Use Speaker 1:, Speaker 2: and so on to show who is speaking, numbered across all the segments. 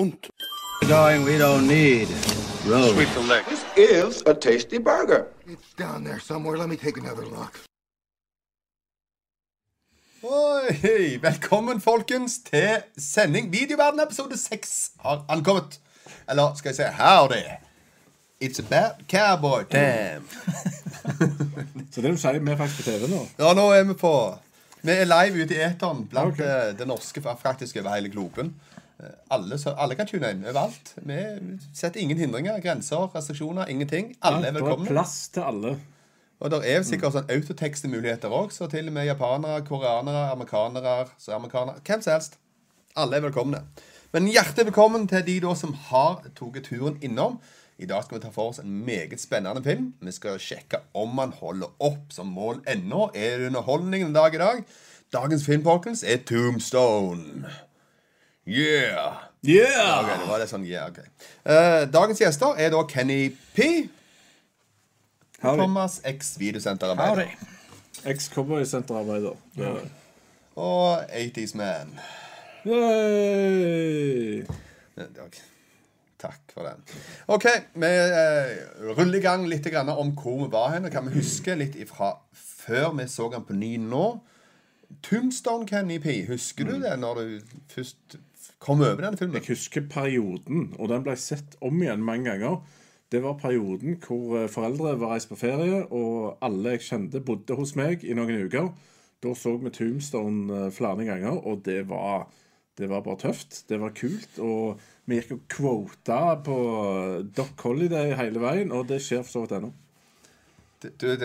Speaker 1: skunt.
Speaker 2: Going, we don't need roads.
Speaker 3: This is a tasty burger.
Speaker 4: It's down there somewhere. Let me take another look.
Speaker 5: Oi, velkommen, folkens, til sending. Videoverden episode 6 har ankommet. Eller skal jeg si howdy. It's a bad cowboy time.
Speaker 6: Så det du sier, vi er faktisk på TV nå?
Speaker 5: Ja, nå er vi på Vi er live ute i eteren blant
Speaker 6: Ok.
Speaker 5: eh, det norske, faktisk over hele globen. Eh, Alle, alle kan tune inn overalt. Vi setter ingen hindringer, grenser, restriksjoner, ingenting. Alle er velkomne.
Speaker 6: Det er plass til alle.
Speaker 5: Og det er sikkert sånn autotekstemuligheter òg, så til og med japanere, koreanere, amerikanere, søramerikanere Hvem som helst. Alle er velkomne. Men hjertelig velkommen til de da som har tatt turen innom. I dag skal vi ta for oss en meget spennende film. Vi skal sjekke om han holder opp som mål ennå. Er det underholdning en dag i dag? Dagens film, folkens, er Tombstone. Yeah!
Speaker 6: Yeah!
Speaker 5: Ok, det var det sånn, yeah, ok. Eh, dagens gjester er da Kenny P.
Speaker 6: Howdy.
Speaker 5: Thomas X videosenterarbeider.
Speaker 6: Eks-cowboysenterarbeider. Ja.
Speaker 5: Og 80's Man.
Speaker 6: Yay!
Speaker 5: Ok. Takk for den. OK, vi eh, ruller i gang litt grann om hvor vi var hen. Kan vi huske litt ifra før vi så den på ny nå? Tombstone Kenny P. Husker du det når du først kom over den filmen?
Speaker 6: Jeg husker perioden, og den ble sett om igjen mange ganger. Det var perioden hvor eh, foreldre var reist på ferie, og alle jeg kjente, bodde hos meg i noen uker. Da så vi Tombstone eh, flere ganger, og det var, det var bare tøft. Det var kult. Og vi gikk og kvota på Doc Holiday hele veien, og det skjer for så vidt ennå.
Speaker 5: Du,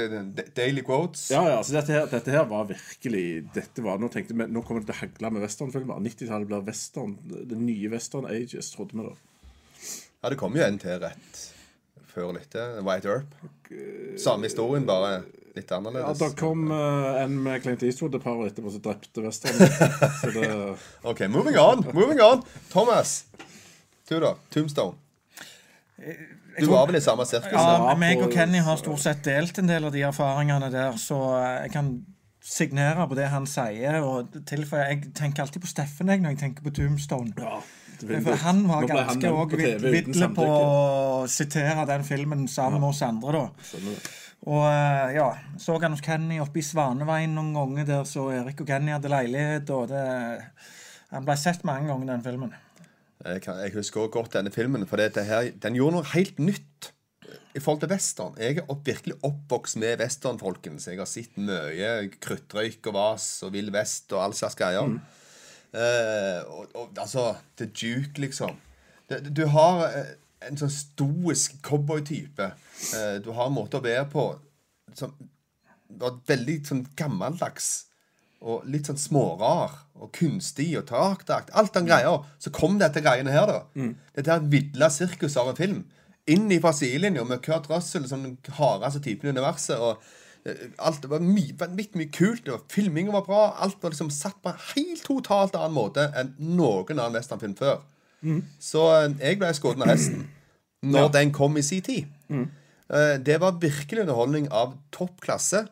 Speaker 5: Daily Quotes.
Speaker 6: Ja, ja, så dette her, dette her var virkelig dette var, Nå tenkte vi, nå kommer det til å hagle med westernfilmer. 90-tallet blir western. Det nye western ages, trodde vi da.
Speaker 5: Ja, det kom jo en til rett før litt. White Earp. Samme historien, bare litt annerledes. Ja.
Speaker 6: Da kom uh, en med Clint Eastwood et par år etterpå som drepte western. Så det
Speaker 5: OK, moving on. Moving on. Thomas. Du, da? Tombstone. Du var vel i samme sirkus?
Speaker 7: Ja, meg og Kenny har stort sett delt en del av de erfaringene der, så jeg kan signere på det han sier. og tilføye, Jeg tenker alltid på Steffen jeg, når jeg tenker på Tombstone.
Speaker 6: Ja.
Speaker 7: For han var
Speaker 6: han
Speaker 7: ganske òg
Speaker 6: på
Speaker 7: vidle på å sitere den filmen sammen med oss andre. da. Og eh, ja, så han hos Kenny oppe i Svaneveien noen ganger der så Erik og Kenny hadde leilighet. og det, Han ble sett mange ganger, den filmen.
Speaker 5: Jeg, kan, jeg husker også godt denne filmen, for dette her, den gjorde noe helt nytt i forhold til western. Jeg er opp, virkelig oppvokst med western, folkens. Jeg har sett mye kruttrøyk og vas og Vill Vest og all slags greier. Eh, og, og altså The Duke, liksom. Du, du har eh, en sånn stoisk cowboytype. Eh, du har en måte å være på som var veldig sånn gammeldags og litt sånn smårar og kunstig og traktakt. Alt den greia. Så kom dette greiene her, da. Dette her vidla sirkuset av en film. Inn i sidelinja med Kurt Russell som den hardeste typen i universet. og eh, Alt det var mye, vanvittig mye kult. Det var, filminga var bra. Alt var liksom satt på en helt totalt annen måte enn noen annen westernfilm før. Så eh, jeg ble skutt av hesten når den kom i sin tid. Mm. Det var virkelig underholdning av topp klasse.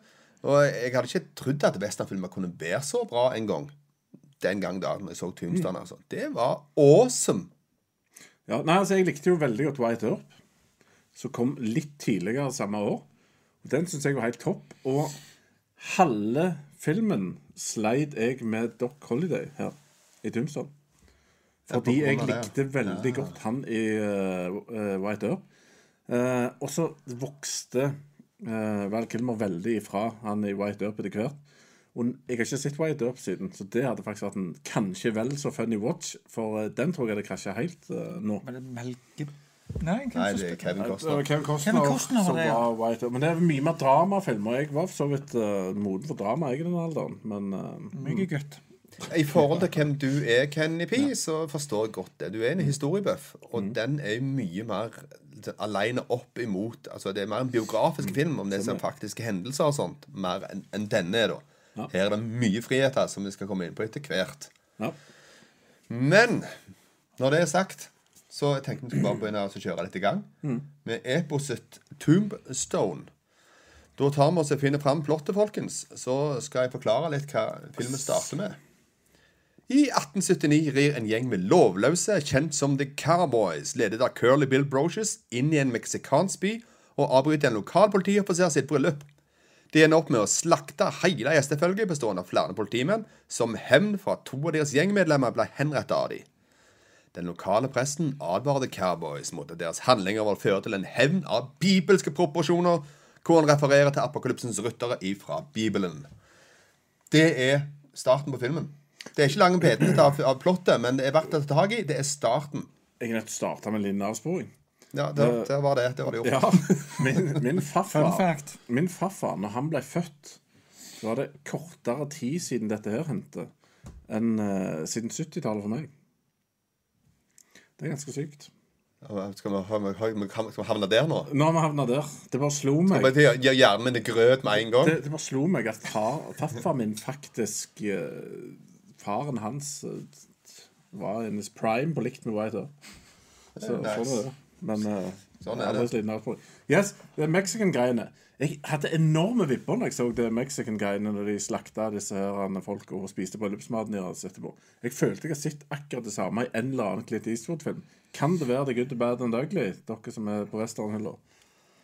Speaker 5: Og jeg hadde ikke trodd at westernfilmer kunne være så bra en gang. Den gang da når jeg så Tombstone. Altså. Det var awesome.
Speaker 6: Ja, nei, altså Jeg likte jo veldig godt White Earp, som kom litt tidligere samme år. Den syns jeg var helt topp. Og halve filmen sleit jeg med Doc Holiday her i Tombstone. Fordi jeg likte veldig godt han i eh, White Earp. Uh, og så vokste uh, Val Kilmer veldig ifra han i White Earp etter hvert. Og jeg har ikke sett White Earp siden, så det hadde faktisk vært en kanskje vel så funny watch. For eh, den tror jeg det krasja helt uh, nå.
Speaker 7: Men det Mel Nei,
Speaker 5: Nei, det er Kevin
Speaker 6: Det var
Speaker 5: Costner.
Speaker 6: Kevin Costner,
Speaker 7: Kevin Costner
Speaker 6: som
Speaker 7: det, ja.
Speaker 6: var White Earp. Men det er mye mer dramafilmer. Jeg var for så vidt uh, moden for drama jeg i den alderen, men uh,
Speaker 7: Mye gutt.
Speaker 5: I forhold til hvem du er, Kenny P, så forstår jeg godt det. Du er en historiebuff, og den er mye mer aleine opp imot Altså, det er mer en biografisk film om det som faktiske hendelser og sånt, mer enn en denne er, da.
Speaker 6: Ja.
Speaker 5: Her er det mye friheter som vi skal komme inn på etter hvert.
Speaker 6: ja.
Speaker 5: Men når det er sagt, så jeg tenkte vi skulle bare begynne å kjøre litt i gang med eposet Tombstone. Da tar vi oss og finner fram plottet, folkens. Så skal jeg forklare litt hva filmen starter med. I 1879 rir en gjeng med lovløse, kjent som The Cowboys, ledet av Curly Bill Broches, inn i en meksikansk by og avbryter en lokal politioffiser sitt bryllup. De ender opp med å slakte hele gjestefølget bestående av flere politimenn, som hevn for at to av deres gjengmedlemmer ble henrettet av dem. Den lokale presten advarer The Cowboys mot at deres handlinger vil føre til en hevn av bibelske proporsjoner, hvor han refererer til apokalypsens ryttere ifra Bibelen. Det er starten på filmen. Det er ikke lange pedene av, av plottet, men det er verdt å ta tak i. Det er starten.
Speaker 6: Jeg å starte med liten.
Speaker 5: Ja, det, det var det. Det var det gjort.
Speaker 6: Ja, min, min farfar
Speaker 7: fact.
Speaker 6: Min farfar, når han ble født, så var det kortere tid siden dette her hendte, enn uh, siden 70-tallet for meg. Det er ganske sykt.
Speaker 5: Skal vi, skal vi havne der nå?
Speaker 6: Nå har vi havna der. Det bare slo meg
Speaker 5: Skal vi Gjøre hjernen min grøt med en gang?
Speaker 6: det, det bare slo meg at far, farfar min faktisk eh, Faren hans eh, var in his prime på likt med White Så,
Speaker 5: Nice.
Speaker 6: Sånn er det. Men uh,
Speaker 5: Sånn er det.
Speaker 6: Yes, det er Mexican-greiene. Jeg hadde enorme vipper når jeg så det Mexican-greiene når de slakta disse her folka og spiste bryllupsmaten deres etterpå. Jeg følte jeg har sett akkurat det samme i en eller annen Clint Eastwood-film. Kan det være The Good, The Bad and Ugly, dere som er på restauranthylla?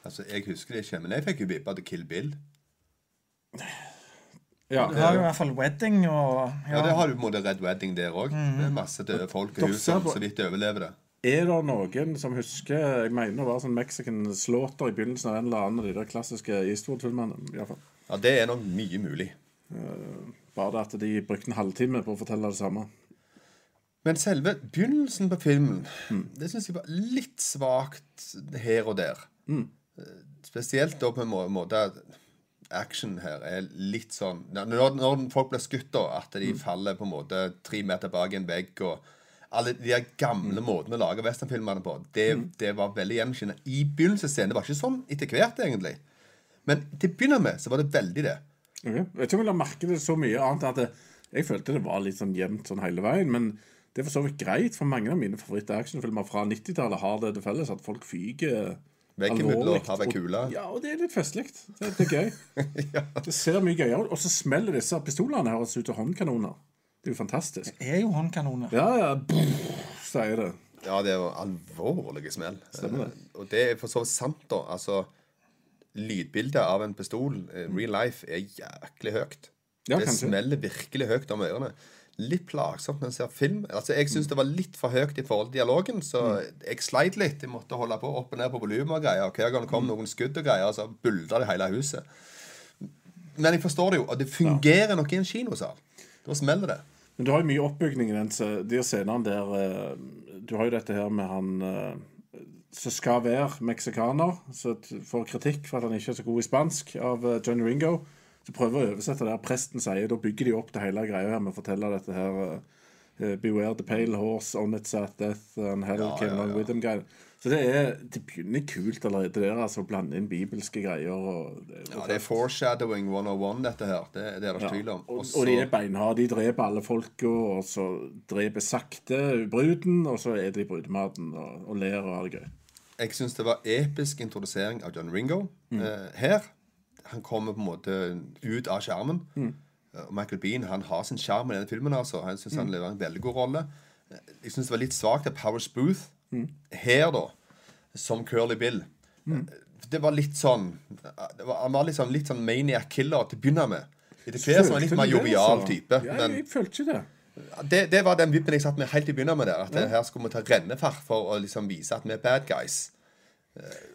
Speaker 5: Altså, Jeg husker det ikke, men jeg fikk jo vippa til Kill Bill.
Speaker 6: Ja.
Speaker 7: Du har jo i hvert fall wedding og
Speaker 5: Ja, Det har du på en måte Red Wedding der òg. Det er masse døde folk huset
Speaker 6: ser
Speaker 5: som så vidt overlever det.
Speaker 6: Er det noen som husker Jeg mener det var sånn Mexican slaughter i begynnelsen av en eller annen av de der klassiske Eastwood-filmene. i hvert fall.
Speaker 5: Ja, Det er nok mye mulig.
Speaker 6: Bare det at de brukte en halvtime på å fortelle det samme.
Speaker 5: Men selve begynnelsen på filmen
Speaker 6: Mm.
Speaker 5: Det syns jeg var litt svakt her og der.
Speaker 6: Mm.
Speaker 5: Eh, Spesielt da på en måte action her er litt sånn Når, når folk blir skutt, da, at de
Speaker 6: Mm.
Speaker 5: faller på en måte tre meter bak en vegg og alle de der
Speaker 6: Mm.
Speaker 5: gamle måtene å lage westernfilmene på, det, det var veldig gjennomskinnet. I begynnelsesscenen. Det var ikke sånn etter hvert, egentlig. Men til å begynne med så var det veldig det.
Speaker 6: Okay. Jeg vet ikke om jeg la merke til så mye annet at det, jeg følte det var litt sånn jevnt sånn hele veien. Men det er for så vidt greit, for mange av mine favoritt-actionfilmer fra 90-tallet har det til felles at folk fyker Alvorlig.
Speaker 5: har ei
Speaker 6: Og-
Speaker 5: kule.
Speaker 6: Ja, og det er litt festlig. Det, det er gøy. Det ser mye gøyere ut. Og så smeller disse pistolene her ut av håndkanoner. Det er jo fantastisk.
Speaker 7: Det er jo håndkanoner.
Speaker 6: Ja, ja, brrr, sier det.
Speaker 5: Ja, det var alvorlige smell.
Speaker 6: Stemmer det.
Speaker 5: Eh, Og det er for så vidt sant, da. Altså, lydbildet av en pistol, eh, real life, er jæklig høyt.
Speaker 6: Ja,
Speaker 5: det
Speaker 6: kanskje.
Speaker 5: smeller virkelig høyt om ørene. Litt plagsomt når en ser film. Altså, Jeg syns det var litt for høyt i forhold til dialogen, så jeg sleit litt. Jeg måtte holde på opp og ned på volumet og greier. Hver gang det kom noen skudd og greier, så bulda det hele huset. Men jeg forstår det jo, og det fungerer nok i en kinosal. Da smeller det.
Speaker 6: Men du har jo mye oppbygning i den, de scenene der eh, Du har jo dette her med han eh, som skal være meksikaner, som får kritikk for at han ikke er så god i spansk av eh, Johnny Ringo. Så prøver å oversette det her presten sier. Da bygger de opp det hele greia her med å fortelle dette her eh, eh, Beware the pale horse, on its at death and hell
Speaker 5: Ja,
Speaker 6: came
Speaker 5: ja, ja.
Speaker 6: with them. greier. Så det er det begynner kult allerede der, altså, å blande inn bibelske greier. Og,
Speaker 5: Ja, det er foreshadowing 101, dette her. Det, det er det ikke tvil om.
Speaker 6: Og,
Speaker 5: Og
Speaker 6: de er beinharde. De dreper alle folka, og så dreper sakte bruden, og så er de brudematen og, og ler og har det gøy.
Speaker 5: Jeg syns det var episk introdusering av John Ringo eh, her. Han kommer på en måte ut av skjermen. Mm. Og Michael Bean han har sin sjarm i denne filmen. altså. Han syns han leverer en veldig god rolle. Eh, Jeg syns det var litt svakt av Powers Booth her, da, som Curly Bill. Eh, Det var litt sånn det var, Han var sånn, litt sånn maniac killer til å begynne med. Etter hvert som han litt mer jovial
Speaker 6: altså?
Speaker 5: type.
Speaker 6: Ja,
Speaker 5: Men
Speaker 6: jeg følte ikke det.
Speaker 5: det, det var den vippen jeg satt med helt i begynnelsen. At ja. her skulle vi ta rennefart for å liksom vise at vi er bad guys.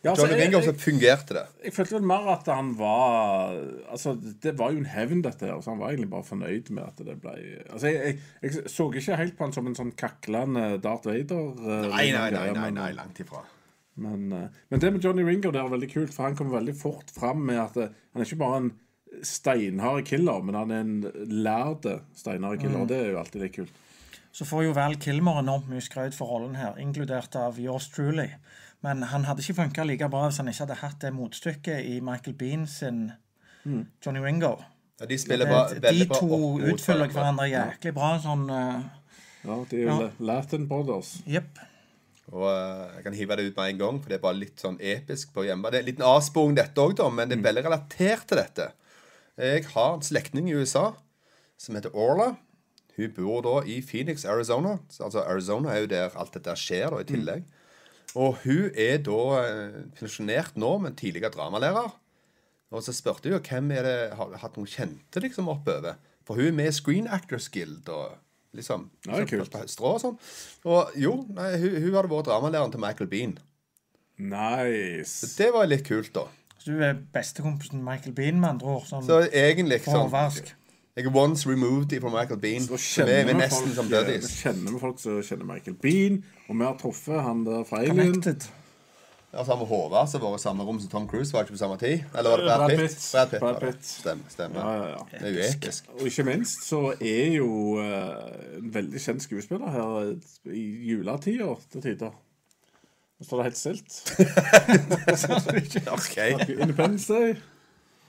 Speaker 6: Ja, altså,
Speaker 5: Johnny
Speaker 6: jeg,
Speaker 5: Ringo så fungerte det.
Speaker 6: jeg følte vel mer at han var Altså, det var jo en hevn, dette her, så han var egentlig bare fornøyd med at det ble Altså, jeg, jeg, jeg så ikke helt på han som en sånn kaklende Darth Vader. eh,
Speaker 5: Nei, nei, nei, nei, nei langt ifra.
Speaker 6: Men, eh, men det med Johnny Ringo det er veldig kult, for han kommer veldig fort fram med at eh, han er ikke bare en steinhard killer, men han er en lærde steinhard killer, og det er jo alltid litt kult.
Speaker 7: Så får jo Val Kilmer enormt mye skrøt for rollen her, inkludert av yours truly. Men han hadde ikke funka like bra hvis han ikke hadde hatt det motstykket i Michael Bean sin Johnny Ringo.
Speaker 5: Ja, de spiller bra,
Speaker 7: Det-
Speaker 5: veldig
Speaker 7: de to utfyller hverandre jæklig bra. sånn uh,
Speaker 6: Ja, de er jo
Speaker 7: Ja.
Speaker 6: Latin Brothers.
Speaker 7: Yep.
Speaker 5: Og uh, jeg kan hive det ut med en gang, for det er bare litt sånn episk på hjemme. Det er en liten avsporing, dette òg, men det er veldig relatert til dette. Jeg har en slektning i USA som heter Orla. Hun bor da i Phoenix, Arizona. Altså Arizona er jo der alt dette skjer, da, i tillegg. Og hun er da eh, pensjonert nå, men tidligere dramalærer. Og så spurte hun hvem er det har du hatt noen kjente liksom oppover. For hun er med i Screen Actors Guild og liksom
Speaker 6: Ja, det er kult.
Speaker 5: på Strå og sånn. Og jo, nei, hun, hun hadde vært dramalæreren til Michael Bean.
Speaker 6: Nice.
Speaker 5: Det var litt kult, da.
Speaker 7: Så du er bestekompisen Michael Bean, med andre ord. Sånn
Speaker 5: Så egentlig sånn. Jeg er once removed fra Michael Bean.
Speaker 6: Så
Speaker 5: vi er nesten
Speaker 6: folk,
Speaker 5: som
Speaker 6: eh,
Speaker 5: buddies.
Speaker 6: Vi kjenner vi folk som kjenner Michael Bean, og vi har truffet han der fra Alien.
Speaker 7: Connected.
Speaker 5: han samme Håvard som var i samme rom som Tom Cruise, var ikke på samme tid? Eller var det Brad,
Speaker 6: Brad
Speaker 5: Pitt? Brad Pitt,
Speaker 6: Brad
Speaker 5: det.
Speaker 6: Pitt.
Speaker 5: Stemmer. stemmer.
Speaker 6: Ja, ja, ja.
Speaker 5: Det er jo episk.
Speaker 6: Og ikke minst så er jo eh, en veldig kjent skuespiller her i juletida til tider. Nå står det helt stilt.
Speaker 5: Ok.
Speaker 6: Independence Day.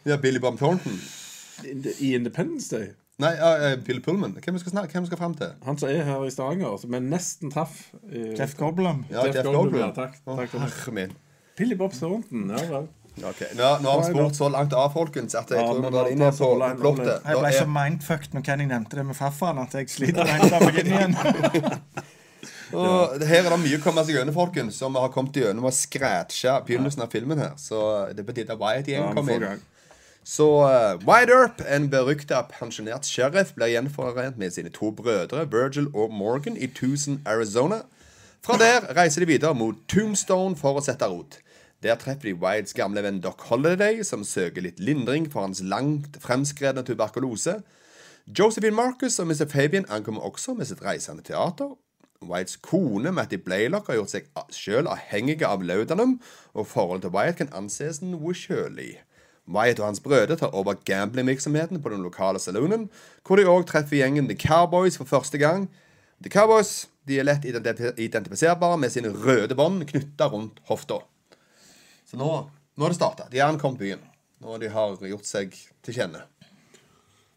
Speaker 5: Ja, Billy Bob Thornton.
Speaker 6: I Independence Day.
Speaker 5: Nei, ja, eh, Bill Pullman. Hvem skal snakke, hvem skal fram til?
Speaker 6: Han som er her i Stavanger, som vi nesten traff. Uh,
Speaker 7: Jeff Goldblum.
Speaker 5: Ja,
Speaker 6: Jeff
Speaker 5: Jeff
Speaker 6: Goldblum, ja, takk.
Speaker 5: Oh,
Speaker 6: Takk
Speaker 5: herre min.
Speaker 6: Billy Bob Thornton. Ja vel.
Speaker 5: Okay. Nå, nå har vi spurt så langt av, folkens, at jeg
Speaker 6: Ja,
Speaker 5: tror vi
Speaker 6: men
Speaker 5: drar inn på plottet.
Speaker 7: Jeg ble så mindfucked når Kenny nevnte det med farfaren, at jeg sliter med å meg inn igjen.
Speaker 5: Og her er det mye å komme seg gjennom, folkens, som vi har kommet gjennom å skrætsje begynnelsen av filmen her. Så det er på tide at Wyatt igjen kommer inn. Så uh, Wyatt Earp, en berykta pensjonert sheriff, blir gjenforent med sine to brødre, Virgil og Morgan, i Tucson, Arizona. Fra der reiser de videre mot Tombstone for å sette rot. Der treffer de Wyatts gamle venn Doc Holiday, som søker litt lindring for hans langt fremskredne tuberkulose. Josephine Marcus og Mr. Fabian ankommer også med sitt reisende teater. Whites kone Matty Blaylock har gjort seg sjøl avhengige av laudanum, og forholdet til Wyatt kan anses noe kjølig. Wyatt og hans brødre tar over gamblingvirksomheten på den lokale saloonen, hvor de òg treffer gjengen The Cowboys for første gang. The Cowboys de er lett identifiserbare med sine røde bånd knytta rundt hofta. Så nå, nå er det starta. De har ankommet byen. Nå de har gjort seg til kjenne.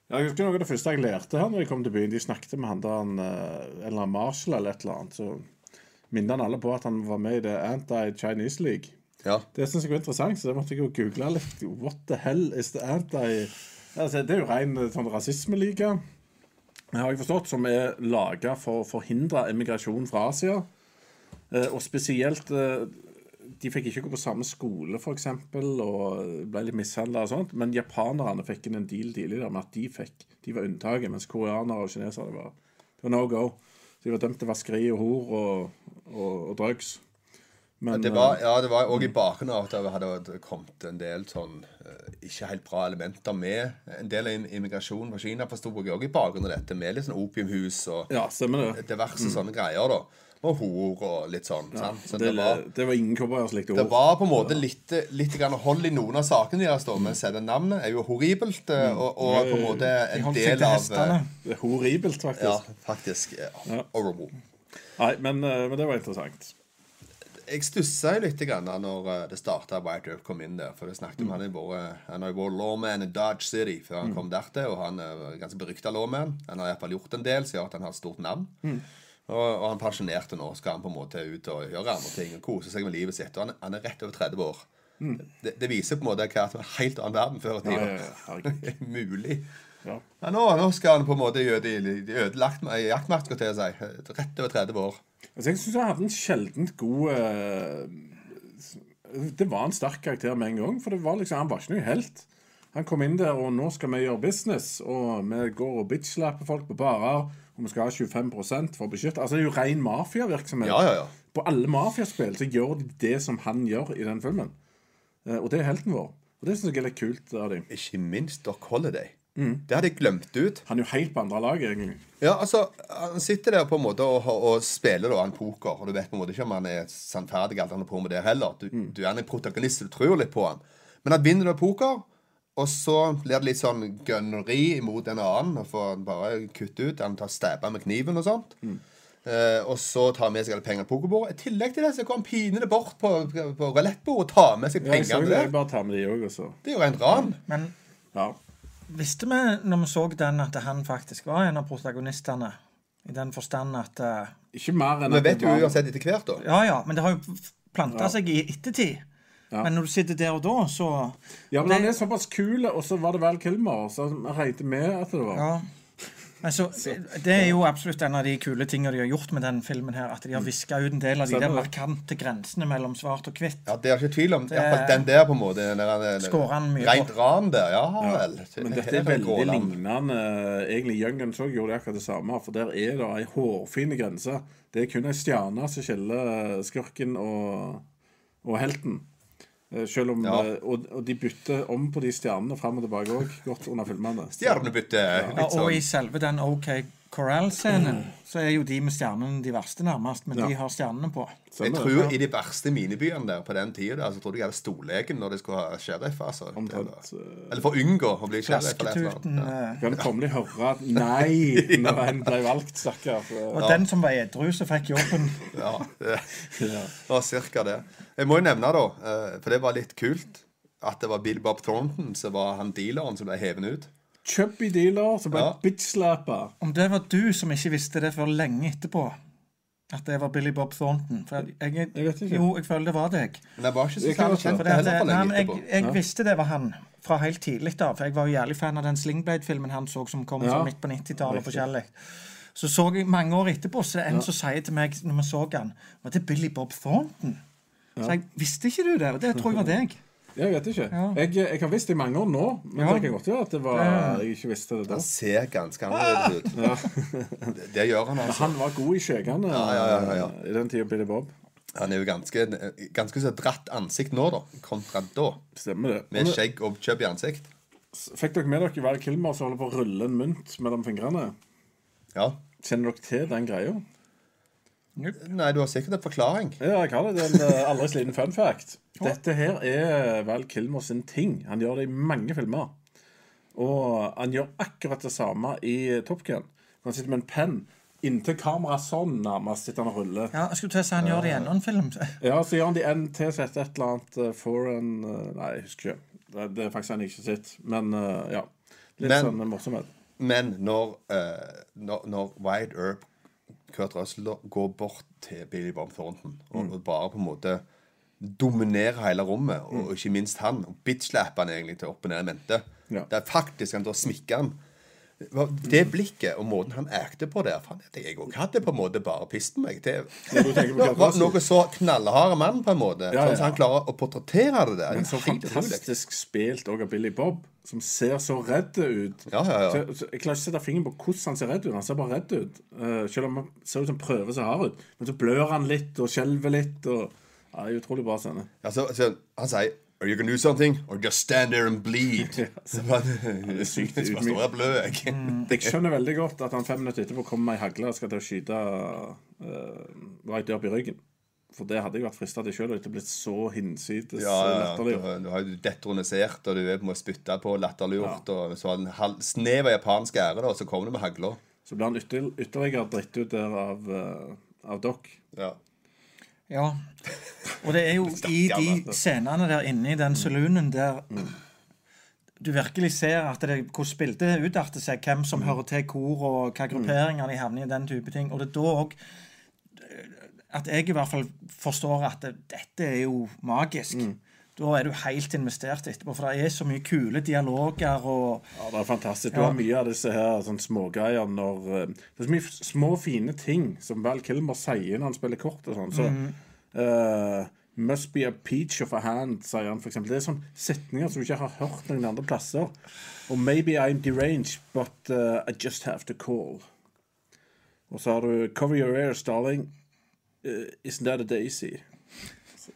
Speaker 6: Jeg husker noe av det første jeg lærte her når jeg kom til byen. De snakket med han der, eh, en eller annen Marshall eller et eller annet. Så minnet han alle på at han var med i det Anti-Chinese League.
Speaker 5: Ja.
Speaker 6: Det syns jeg var interessant, så det måtte jeg jo google litt. What the hell is the anti... Altså, det er jo ren eh, sånn rasismeliga, har jeg forstått, som er laga for å forhindre emigrasjon fra Asia. Eh, og spesielt eh, De fikk ikke gå på samme skole, f.eks., og ble litt mishandla og sånt. Men japanerne fikk inn en deal tidligere med at de fikk De var unntaket, mens koreanere og kinesere det var, det var no go. Så de var dømt til vaskeri og hor og, og, og drugs. Men,
Speaker 5: Det var, ja, det var òg i bakgrunnen av at det hadde kommet en del sånn eh, ikke helt bra elementer med. En del av immigrasjonen fra Kina forsto jeg òg i bakgrunnen av dette, med litt sånn opiumhus og
Speaker 6: Ja, det.
Speaker 5: diverse sånne greier, da. Og hor og litt sånn. sant? Så
Speaker 6: Det,
Speaker 5: det, var,
Speaker 6: det var ingen cowboyer som likte
Speaker 5: det var på en måte litt, litt grann hold i noen av sakene deres, da, men selve navnet er jo horribelt, eh, og, og på en måte en
Speaker 7: de
Speaker 5: del av
Speaker 7: hestene.
Speaker 5: eh,
Speaker 6: Det er horribelt, faktisk.
Speaker 5: Ja, faktisk. Ja, horrible.
Speaker 6: Nei, men, eh, men det var interessant.
Speaker 5: Jeg stussa jo litt grann når eh, det starta White Earp kom inn der. For det snakket om han, har vært- han har vært lawman i Dodge City før han kom dertil. Og han er ganske berykta lawman. Han har iallfall gjort en del som gjør at han har et stort navn. Og, og han pensjonerte nå. Skal han på en måte ut og gjøre andre ting og kose seg med livet sitt. Og han, han er rett over 30 år. Det, det viser på en måte hva var en helt annen verden før i tida.
Speaker 6: ja, ja, ja,
Speaker 5: Mulig.
Speaker 6: Ja.
Speaker 5: Ja, nå, nå skal han på en måte gjøre det de ødelagt med jaktmakt, til å si. Rett over 30 år.
Speaker 6: Altså, jeg syns han hadde en sjeldent god eh, Det var en sterk karakter med en gang. For det var liksom, han var ikke noe helt. Han kom inn der, og nå skal vi gjøre business. Og vi går og bitchlapper folk på barer. Og vi skal ha 25 for å beskytte Altså, det er jo ren mafiavirksomhet.
Speaker 5: Ja, ja, ja.
Speaker 6: På alle mafiaspill så gjør de det som han gjør i den filmen. Eh, og det er helten vår. Og det syns jeg er litt kult av dem.
Speaker 5: Ikke minst Doc Holiday. Det hadde jeg glemt ut.
Speaker 6: Han er jo helt på andre lag, egentlig.
Speaker 5: Ja, altså, Han sitter der på en måte og, og spiller da en poker, og du vet på en måte ikke om han er sannferdig alt han er på med det heller. Du, du er en protagonist, du tror litt på han. Men han vinner da poker, og så blir det litt sånn gønneri imot en annen. Og får han bare kutte ut. Han tar stabba med kniven og sånt. Eh, og så tar han med seg alle pengene på pokerbordet. I tillegg til det så går han pinlig bort på, på roulettebordet og tar med seg
Speaker 6: Ja, jeg så
Speaker 5: pengene
Speaker 6: det. Jeg bare tar med de også, også.
Speaker 5: Det er jo rent ran.
Speaker 7: Men
Speaker 6: Ja.
Speaker 7: Visste vi når vi så den, at han faktisk var en av protagonistene? I den forstand at uh,
Speaker 6: Ikke mer enn
Speaker 5: Vi vet jo uansett etter hvert, da.
Speaker 7: Ja ja, men det har jo planta seg i ettertid.
Speaker 6: Ja.
Speaker 7: Men når du sitter der og da, så
Speaker 6: Ja, men
Speaker 7: det-
Speaker 6: han er såpass kul, og så var det Val Kilmer, så regnet med at det var
Speaker 7: Ja. Altså, det er jo absolutt en av de kule tingene de har gjort med den filmen. her, At de har viska ut en del av de der markante grensene mellom svart og hvitt.
Speaker 5: Ja, Det er ikke tvil om. I hvert fall den der, på en måte. Den der, den,
Speaker 7: mye
Speaker 5: Rent ran der, ja vel.
Speaker 6: Men dette er veldig lignende. Egentlig Young Guns òg gjorde akkurat det samme. For der er det ei hårfin grense. Det er kun ei stjerne som skiller skurken og, og helten. Eh, Selv om,
Speaker 5: Ja.
Speaker 6: eh, og, og de bytter om på de stjernene fram og tilbake òg, godt under filmene.
Speaker 5: Stjernebytte.
Speaker 7: Ja,
Speaker 5: Litt
Speaker 7: og i
Speaker 5: sånn.
Speaker 7: selve den OK Corral-scenen så er jo de med stjernene de verste, nærmest. Men
Speaker 6: Ja.
Speaker 7: de har stjernene på.
Speaker 5: Jeg tror i de verste minibyene der på den tida så tror jeg de hadde storleken når de skulle ha sheriff. altså.
Speaker 6: Omtrent,
Speaker 5: Eller- for å unngå å bli sheriff.
Speaker 7: Flasketuten.
Speaker 5: Ja.
Speaker 7: eh,
Speaker 6: Kan formelig høre at nei når en ble valgt, stakkar.
Speaker 7: Og den som var edru, som fikk jobben.
Speaker 5: Ja, det var cirka det. Jeg må jo nevne, da, eh, for det var litt kult, at det var Bill Bob Thornton som var han dealeren som ble hevet ut.
Speaker 6: Chubby dealer som ble
Speaker 5: Ja.
Speaker 6: bitch-slappa.
Speaker 7: Om det var du som ikke visste det før lenge etterpå, at det var Billy Bob Thornton For jeg, jeg,
Speaker 6: Jeg vet ikke.
Speaker 7: Jo, jeg føler det var deg.
Speaker 5: Men jeg var ikke så særlig kjent det heller for lenge
Speaker 7: men jeg, jeg visste det var han fra helt tidlig av. For jeg var jo jævlig fan av den Slingblade-filmen han så som kom
Speaker 6: Ja.
Speaker 7: midt på 90-tallet.
Speaker 6: Riktig.
Speaker 7: forskjellig. Så så jeg mange år etterpå, så en som sier til meg når vi så han, var det Billy Bob Thornton? Så jeg visste ikke du det? Og det tror jeg var deg.
Speaker 6: Jeg vet ikke.
Speaker 7: Ja.
Speaker 6: Jeg, jeg har visst det i mange år nå, men
Speaker 7: Ja.
Speaker 6: det kan godt gjøre at det var, jeg ikke visste det da.
Speaker 5: Han ser ganske annerledes ut. Det, det gjør han, altså.
Speaker 6: Han var god i
Speaker 5: ja, ja, ja, ja.
Speaker 6: i den tida Billy Bob.
Speaker 5: Han er jo ganske, ganske så dratt ansikt nå, da, kontra da.
Speaker 6: Stemmer det.
Speaker 5: Med skjegg og chubby ansikt.
Speaker 6: Fikk dere med dere Val Kilmer som holder på å rulle en mynt mellom fingrene?
Speaker 5: Ja.
Speaker 6: Kjenner dere til den greia?
Speaker 5: Nei, du har sikkert en forklaring.
Speaker 6: Ja, jeg har det. Det er en eh, aldri sliten fun fact. Dette her er Val Kilmer sin ting. Han gjør det i mange filmer. Og han gjør akkurat det samme i Top Gun. Han sitter med en penn inntil kameraet sånn nærmest sitter han og ruller.
Speaker 7: Ja, jeg skulle til å si han gjør det i enda en film.
Speaker 6: Ja, så gjør han de en til som heter et eller annet uh, foreign eh, Nei, jeg husker ikke. Det, det er faktisk en jeg ikke har sett. Men eh, ja. Litt
Speaker 5: Men-
Speaker 6: sånn morsomhet.
Speaker 5: Men når, eh, når, når Wide Earp Kurt Russell går bort til Billy Bob Thornton og,
Speaker 6: Mm.
Speaker 5: og bare på en måte dominerer hele rommet, og ikke minst han, og bitchlapper han egentlig til opp og ned i mente
Speaker 6: Ja.
Speaker 5: Det er faktisk han da smikker han. Det blikket og måten han ekte på der fan, det Jeg òg hadde på en måte bare pist meg. Var noe så knallharde mann, på en måte.
Speaker 6: Ja,
Speaker 5: Sånn
Speaker 6: ja.
Speaker 5: som han klarer å portrettere det der.
Speaker 6: Men så fantastisk spilt òg av Billy Bob, som ser så redd ut.
Speaker 5: Ja, ja, ja.
Speaker 6: Så, så jeg klarer ikke å sette fingeren på hvordan han ser redd ut. Han ser bare redd ut. Uh, selv om han ser ut som prøver så hard ut. Men så blør han litt og skjelver litt. Og, ja, det er utrolig bra scene.
Speaker 5: Altså, så han sier Are you gonna do something? Or just stand there and bleed? Bare,
Speaker 6: er sykt
Speaker 5: bare står og blør, jeg.
Speaker 6: Jeg skjønner veldig godt at han fem minutter etterpå kommer med ei hagle og skal til å skyte uh, right opp i ryggen. For det hadde jeg vært frista til sjøl, og ikke blitt så hinsides
Speaker 5: Ja, ja,
Speaker 6: latterlig.
Speaker 5: du, du har jo detronisert, og du er på en måte spytta på, latterliggjort, og så har en snev av japansk ære, da, og så kommer du med hagla.
Speaker 6: Så blir han ytter, ytterligere dritt ut der av, uh, av Doc.
Speaker 5: Ja.
Speaker 7: Ja. Og det er jo i de scenene der inne i den saloonen der du virkelig ser at det, hvordan bildet utarter seg, hvem som hører til hvor, og hva grupperinger de havner i, den type ting. Og det er da òg at jeg i hvert fall forstår at det, dette er jo magisk. Da er du helt investert etterpå, for det er så mye kule dialoger og
Speaker 6: Ja, det er fantastisk. Du har mye av disse her sånn smågreier når eh, Det er så mye små, fine ting som Val Kilmer sier når han spiller kort og sånn. Så eh, Must be a peach of a hand, sier han eksempel. Det er sånne setninger som du ikke har hørt noen andre plasser. Og maybe I'm deranged, but uh, I just have to call. Og så har du Cover your ears, darling. Uh, isn't that a daisy?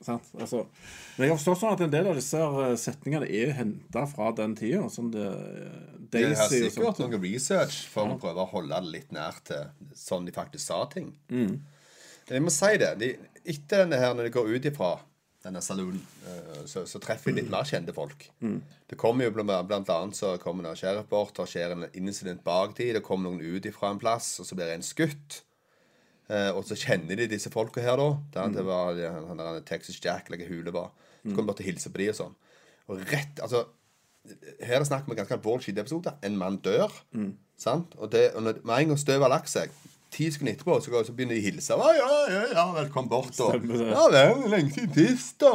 Speaker 6: Sant? Altså, men jeg har forstått sånn at en del av disse eh, setningene er henta fra den tida. Sånn det, eh,
Speaker 5: Det har sikkert noe research for å prøve å holde det litt nær til sånn de faktisk sa ting. Jeg må si det. De, etter denne her, når de går ut ifra denne saloonen, eh, så, så treffer de litt mer kjente folk. Det kommer jo blant, blant annet så kommer det en sheriff bort, skjer en incident bak de, det kommer noen ut ifra en plass, og så blir en skutt. Eh, og så kjenner de disse folka her, da. Det var han, der Texas Jack, eller hva hule var. Så kom de bare til å hilse på de og sånn. Og rett, altså her er det snakk om en ganske alvorlig skyteepisode. En mann dør. Sant? Og, det, og når, med en gang støvet har lagt seg, ti sekunder etterpå, så, går, så begynner de å hilse. «Å, Ja, ja, ja, velkommen bort. Og, ja vel, lenge siden sist, da.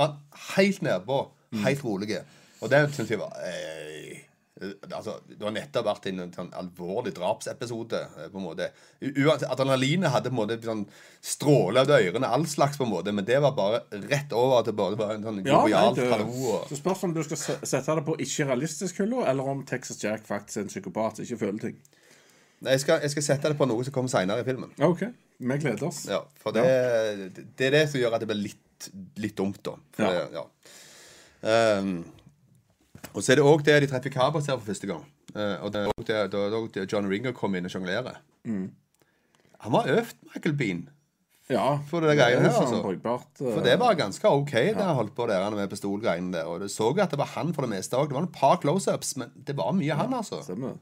Speaker 5: Han helt nedpå. Helt rolig. Og det syns jeg var eh, Altså, Du har nettopp vært i en sånn alvorlig drapsepisode. eh, på en måte. Adrenalinet hadde på en måte sånn stråle av ørene, all slags, på en måte, men det var bare rett over til bare bare en sånn
Speaker 6: Ja,
Speaker 5: jovialt
Speaker 6: det,
Speaker 5: hallo.
Speaker 6: så spørs om du skal sette det på ikke-realistisk-hylla, eller om Texas Jack faktisk er en psykopat som ikke føler ting.
Speaker 5: Nei, jeg skal, jeg skal sette det på noe som kommer seinere i filmen.
Speaker 6: OK. Vi gleder oss.
Speaker 5: Ja, For det, det er det som gjør at det blir litt, litt dumt, da. For
Speaker 6: Ja.
Speaker 5: Det, ja. Ehm, og så er det òg det de treffer Cabas her for første gang. Eh, og det er også det, da det det John Ringo kom inn og sjonglerer.
Speaker 6: Mm.
Speaker 5: Han var øvd, Michael Bean.
Speaker 6: Ja,
Speaker 5: For det greiene her, altså.
Speaker 6: brukbart. eh,
Speaker 5: For det var ganske OK, det han holdt på der med pistolgreiene der. Og du så at det var han for det meste òg. Det var et par close-ups, men det var mye han, altså.
Speaker 6: Stemmer.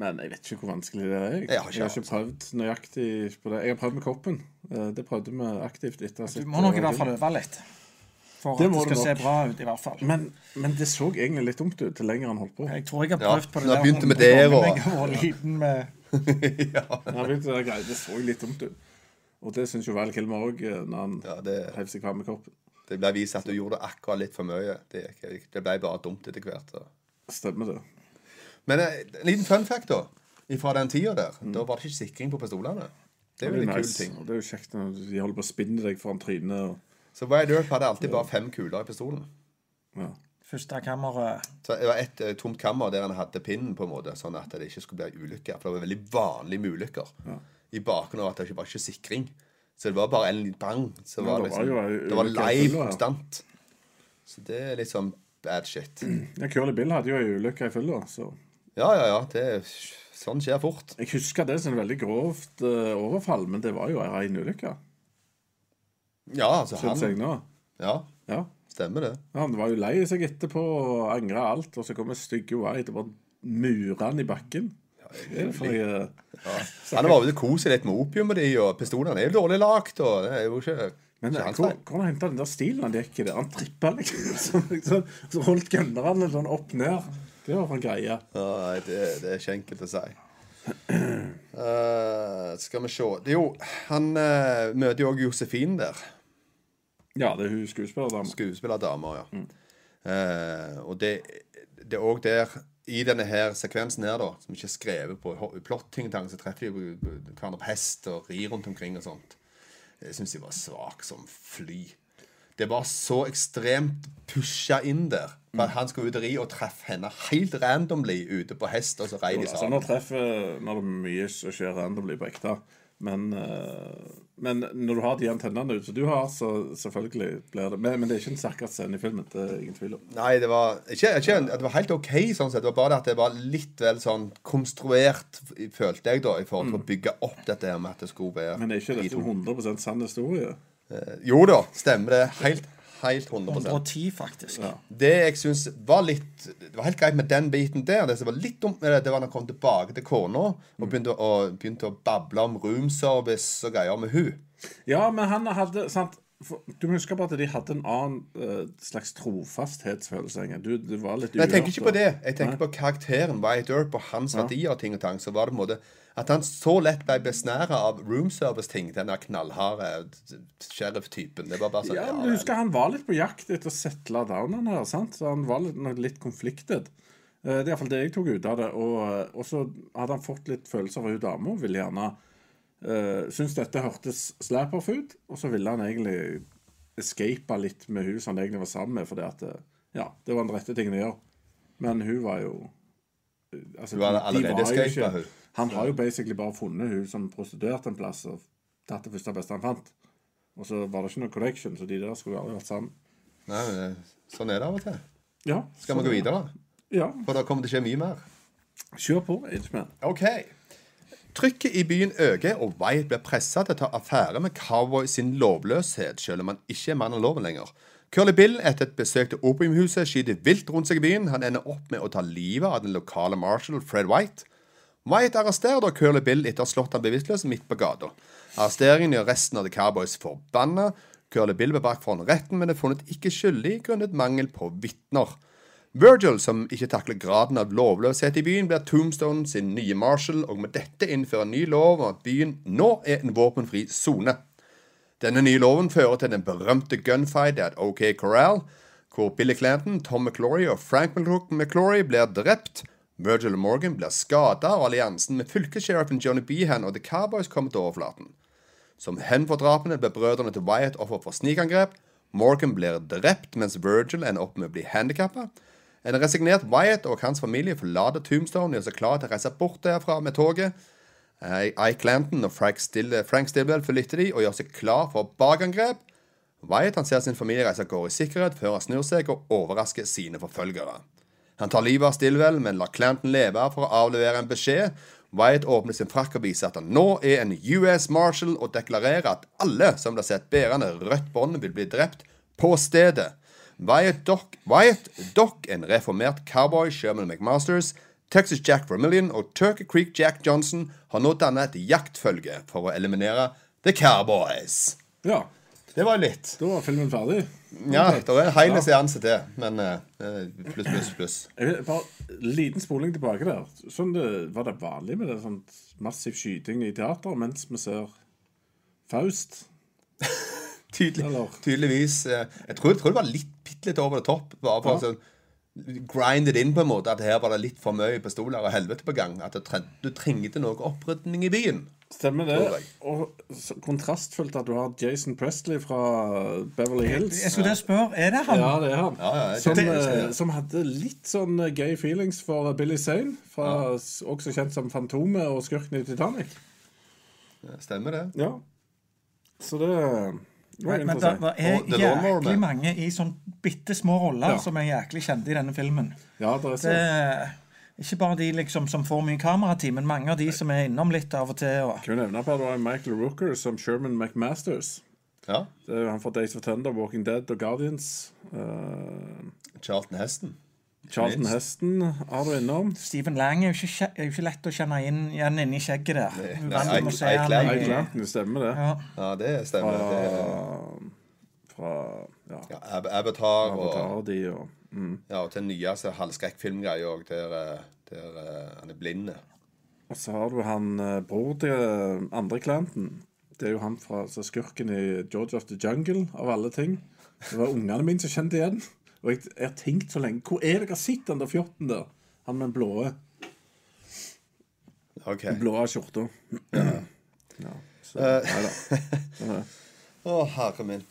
Speaker 6: Men jeg vet ikke hvor vanskelig det er. Jeg,
Speaker 5: Jeg har ikke
Speaker 6: jeg har ikke prøvd nøyaktig på det. Jeg har prøvd med koppen. Eh, Det prøvde vi aktivt etter.
Speaker 7: Du må nok i hvert fall øve litt. For
Speaker 6: Det
Speaker 7: at det skal se bra ut, i hvert fall.
Speaker 6: Men, men det så egentlig litt dumt ut til lenger han holdt på.
Speaker 7: Jeg tror jeg har
Speaker 5: Ja,
Speaker 7: prøvd på det der
Speaker 5: begynte med det,
Speaker 7: når jeg var liten med
Speaker 6: Ja, begynte det, det så litt dumt ut. Og det syns jo Val Kilmer òg, når han
Speaker 5: Ja, det,
Speaker 6: heiv seg fram med koppen.
Speaker 5: det ble vist at du gjorde det akkurat litt for mye. Det, det ble bare dumt etter hvert. Så.
Speaker 6: Stemmer det.
Speaker 5: Men eh, en liten fun fact, da. Fra den tida der. Da var det ikke sikring på pistolene. Det er jo en kul ting.
Speaker 6: Og det er jo kjekt når de holder på å spinne deg foran trynet. Og,
Speaker 5: Så Wide Earp hadde alltid bare fem kuler i pistolen.
Speaker 6: ja.
Speaker 7: første kammeret.
Speaker 5: Så Det var et eh, tomt kammer der han hadde pinnen, på en måte, sånn at det ikke skulle bli ulykker. For det var veldig vanlig med ulykker. I bakgrunnen av at det ikke var ikke sikring. Så det var bare en liten bang. Så
Speaker 6: Ja,
Speaker 5: var
Speaker 6: det
Speaker 5: liksom,
Speaker 6: var jo en
Speaker 5: det var
Speaker 6: ulykke
Speaker 5: live
Speaker 6: ja.
Speaker 5: konstant. Så det er litt sånn bad shit.
Speaker 6: ja, Curly Bill hadde jo ei ulykke i fylla, så
Speaker 5: Ja, ja, ja. Det, er- sånn skjer fort.
Speaker 6: Jeg husker det som et veldig grovt eh, overfall, men det var jo ei rein ulykke.
Speaker 5: Ja, altså
Speaker 6: han jeg nå.
Speaker 5: Ja,
Speaker 6: Ja.
Speaker 5: stemmer det.
Speaker 6: Han var jo lei seg etterpå og angra alt, og så kom stygge White og bare murer han i bakken. Det er for jeg,
Speaker 5: Han var ute og koste litt med opiumet de, og pistolene er jo dårlig lagt, og det er jo ikke
Speaker 6: men
Speaker 5: ikke hans
Speaker 6: hvor,
Speaker 5: feil.
Speaker 6: hvordan henta den der stilen han gikk i det? Han trippa liksom. Så, så, så holdt gunnerne sånn opp ned. Det var for en greie.
Speaker 5: Ja, Nei, det, det er ikke enkelt å si. Eh, skal vi se Jo, han eh, møter jo òg Josefin der.
Speaker 6: Ja, det er hun skuespillerdama.
Speaker 5: Skuespillerdama, ja. Eh, og det, det er òg der I denne her sekvensen her, da, som ikke er skrevet på ho- plotting, så treffer de hverandre på hest og rir rundt omkring og sånt. Jeg syns de var svak som fly. Det var så ekstremt pusha inn der. For at han skulle ut og ri og treffe henne helt randomly ute på hest, og så rei de
Speaker 6: Altså, når, treffer Når det mye skjer randomly på ekte. Men, eh, men når du har de antennene ut som du har, så selvfølgelig blir det Men, men det er ikke en sterkere scene i filmen. Det er ingen tvil om.
Speaker 5: Nei, det var ikke, ikke Det var helt OK, sånn sett. Det var bare at det var litt vel sånn konstruert, følte jeg, da, i forhold til å bygge opp dette her med at det skulle være
Speaker 6: Men er ikke dette 100% sann historie?
Speaker 5: Eh, Jo da, stemmer det. Helt, helt 100
Speaker 7: 110, faktisk.
Speaker 5: Det jeg syns var litt Det var helt greit med den biten der. Det som var litt dumt med det, det var når han kom tilbake til kona og begynte å, begynte å bable om roomservice og greier med hun.
Speaker 6: Ja, men han hadde sant? For, Du må huske på at de hadde en annen uh, slags trofasthetsfølelse. Du, Du, det var litt
Speaker 5: Men jeg tenker ikke på det. Jeg tenker på karakteren Wyatt Earp og hans verdier og ting og tang. Så var det på en måte at han så lett ble besnæra av roomservice-ting. Den knallharde sheriff-typen. Det var bare sånn
Speaker 6: Ja,
Speaker 5: ja,
Speaker 6: men du husker Han var litt på jakt etter å settle down, han her. sant? Så Han var litt, litt konfliktet. Eh, Det er iallfall det jeg tok ut av det. Og, og så hadde han fått litt følelser fra hun dama. Ville gjerne uh, Syntes dette hørtes slap-off ut, og så ville han egentlig escape litt med hun som han egentlig var sammen med, fordi at eh, Ja, det var den rette tingen å gjøre. Men hun var jo eh, altså,
Speaker 5: Hun hadde
Speaker 6: de- de
Speaker 5: allerede
Speaker 6: ikke-
Speaker 5: hun.
Speaker 6: Han har jo basically bare funnet hun som prostituert en plass og tatt det første og beste han fant. Og så var det ikke noe connection, så de der skulle aldri vært sammen.
Speaker 5: Nei, men sånn er det av og til.
Speaker 6: Ja,
Speaker 5: Skal vi gå videre?
Speaker 6: Ja,
Speaker 5: For da kommer det til å skje mye mer.
Speaker 6: kjør på, Edgeman.
Speaker 5: OK. Trykket i byen øker, og Wyatt blir pressa til å ta affære med Cowboy sin lovløshet, selv om han ikke er mann av loven lenger. Curly Bill, etter et besøk til opiumhuset, skyter vilt rundt seg i byen. Han ender opp med å ta livet av den lokale marshal Fred White. White arresterer da Curly Bill etter å ha slått han bevisstløs midt på gata. Arresteringen gjør resten av The Cowboys forbanna. Curly Bill ble brakt foran retten, men er funnet ikke skyldig grunnet mangel på vitner. Virgil, som ikke takler graden av lovløshet i byen, blir Tombstone sin nye marshal, og med dette innfører ny lov om at byen nå er en våpenfri sone. Denne nye loven fører til den berømte gunfight at OK Corral. hvor Billy Clanton, Tom McClory og Frank McClory blir drept. Virgil og Morgan blir skada, og alliansen med fylkessheriffen Johnny Behan og The Cowboys kommer til overflaten. Som hevn for drapene blir brødrene til Wyatt offer for snikangrep. Morgan blir drept, mens Virgil ender opp med å bli handikappa. En resignert Wyatt og hans familie forlater Tombstone og gjør seg klar til å reise bort derfra med toget. Eh, Ike Clanton og Frank, Still Frank Stillwell forlytter de og gjør seg klar for bakangrep. Wyatt han ser sin familie reise av gårde i sikkerhet før han snur seg og overrasker sine forfølgere. Han tar livet av Stillwell, men lar Clanton leve for å avlevere en beskjed. Wyatt åpner sin frakk og viser at han nå er en US Marshal, og deklarerer at alle som blir sett bærende rødt bånd, vil bli drept på stedet. Wyatt Dock, Wyatt Dock en reformert cowboy, Sherman McMasters, Texas Jack Vermillion og Turkey Creek Jack Johnson har nå dannet et jaktfølge for å eliminere The Cowboys.
Speaker 6: Ja.
Speaker 5: Det var litt.
Speaker 6: Da var filmen ferdig.
Speaker 5: Ja, det er en hel seanse til, men eh, pluss, pluss, pluss.
Speaker 6: Bare Liten spoling tilbake der. Sånn det, var det vanlig med det sånn massiv skyting i teater mens vi ser Faust?
Speaker 5: Tydelig, tydeligvis. eh, Jeg tror, jeg tror det var litt, bitte litt over det topp. Bare for
Speaker 6: Ja.
Speaker 5: sånn grindet inn på en måte at her var det litt for mye pistoler og helvete på gang. At du trengte noe opprydning i byen.
Speaker 6: Stemmer det. Og kontrastfullt at du har Jason Presley fra Beverly Hills.
Speaker 7: Jeg skulle spørre, er det han?
Speaker 6: Ja, det er han.
Speaker 5: Ja, ja,
Speaker 6: som,
Speaker 5: det,
Speaker 6: eh, som hadde litt sånn eh, gay feelings for Billy Zane. S- Også kjent som Fantomet og skurken i Titanic.
Speaker 5: Stemmer det?
Speaker 6: Ja. Så det var
Speaker 7: Men, det det er
Speaker 5: Og
Speaker 7: jæklig mange i sånn bitte små roller
Speaker 6: Ja.
Speaker 7: som er jæklig kjente i denne filmen.
Speaker 6: Ja, det er
Speaker 7: Det
Speaker 6: så.
Speaker 7: er ikke bare de liksom som får mye kameratid, men mange av de som er innom litt av og til. Og,
Speaker 6: Kan jo nevne på at det var Michael Rooker som Sherman McMasters.
Speaker 5: Ja.
Speaker 6: Er han fra Days of Thunder, Walking Dead og Guardians. Uh...
Speaker 5: Charlton Heston.
Speaker 6: Charlton Heston har du innom.
Speaker 7: Stephen Lang er jo ikke, er jo ikke lett å kjenne inn, igjen inni skjegget der. Er
Speaker 6: det, stemmer det.
Speaker 7: Ja.
Speaker 5: Ja, det stemmer. Det,
Speaker 6: Fra, fra ja,
Speaker 5: ja, Avatar, Avatar og,
Speaker 6: de og mm.
Speaker 5: ja, og til den nyeste halvskrekkfilmgreier òg, der, eh, der eh, han er blind.
Speaker 6: Og så har du han eh, bror til andre Clanton. Det er jo han fra så skurken i George of the Jungle, av alle ting. Det var ungene mine som kjente igjen. Og jeg, jeg har tenkt så lenge Hvor er det jeg har sett den der fjotten der? Han med den blå,
Speaker 5: Ok.
Speaker 6: blå skjorta. Ja. så, nei da. Sånn er det.
Speaker 5: Å, herre min.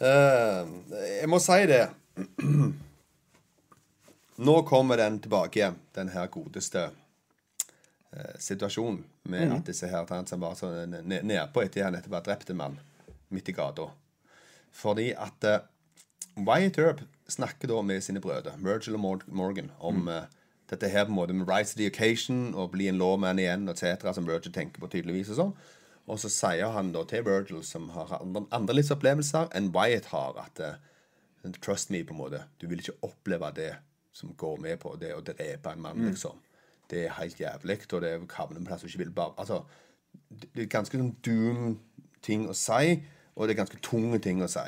Speaker 5: Uh, jeg må si det. Nå kommer den tilbake igjen, den her godeste uh, situasjonen med at disse her som var så nedpå etter han nettopp har drept en mann midt i gata. Fordi at uh, Wyatt Earp snakker da med sine brødre, Virgil og Morgan, om eh, dette her på en måte med rise to the occasion og bli en lawman igjen, etc., som Virgil tenker på tydeligvis og sånn. Og så sier han da til Virgil, som har andre, andre livsopplevelser enn Wyatt har, at uh, Trust me, på en måte. Du vil ikke oppleve det som går med på det å drepe en mann, liksom. Det er helt jævlig, og det havner en plass du ikke vil bare Altså, det det er ganske sånn doom ting å si, og det er ganske tunge ting å si.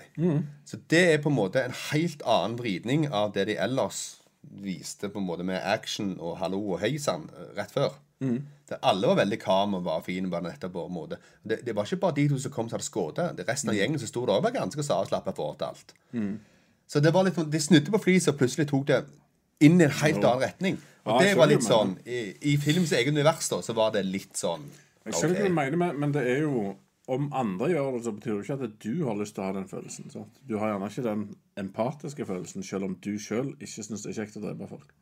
Speaker 5: Så det er på en måte en helt annen vridning av det de ellers viste på en måte med action og hallo og hei sann eh, rett før. Der alle var veldig calm og var fine bare nettopp på en måte. Det, det var ikke bare de to som kom som hadde skutt. Det Resten av gjengen som sto der, var ganske avslappa forhold til alt. Så det var litt, de snudde på flisa og plutselig tok det inn i en helt annen retning. Og
Speaker 6: Ja,
Speaker 5: det var litt sånn I, i filmens eget univers da, så var det litt sånn
Speaker 6: Jeg skjønner hva du mener, men det er jo om andre gjør det, så betyr det ikke at du har lyst til å ha den følelsen. Sant? Du har gjerne ikke den empatiske følelsen, selv om du sjøl ikke syns det er kjekt å drepe folk.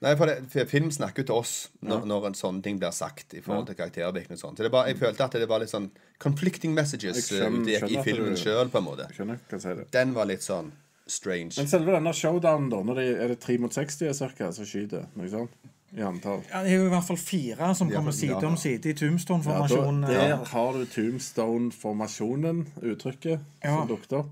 Speaker 5: Nei, for, det, for film snakker jo til oss når, når en sånn ting blir sagt i forhold til karaktervirkning og sånn. Så det bare, jeg følte at det var litt sånn conflicting messages
Speaker 6: skjønner-
Speaker 5: det gikk i- filmen sjøl, på en måte.
Speaker 6: Skjønner jeg sier det.
Speaker 5: Den var litt sånn strange.
Speaker 6: Men selve denne showdownen, da, når det er det tre mot 60 cirka, som skyter? Noe sånt? I antall?
Speaker 7: Ja, det er jo i hvert fall fire som kommer side
Speaker 5: ja.
Speaker 7: om side i Tombstone-formasjonen.
Speaker 6: der har du Tombstone-formasjonen, uttrykket,
Speaker 7: Ja.
Speaker 6: som dukket opp.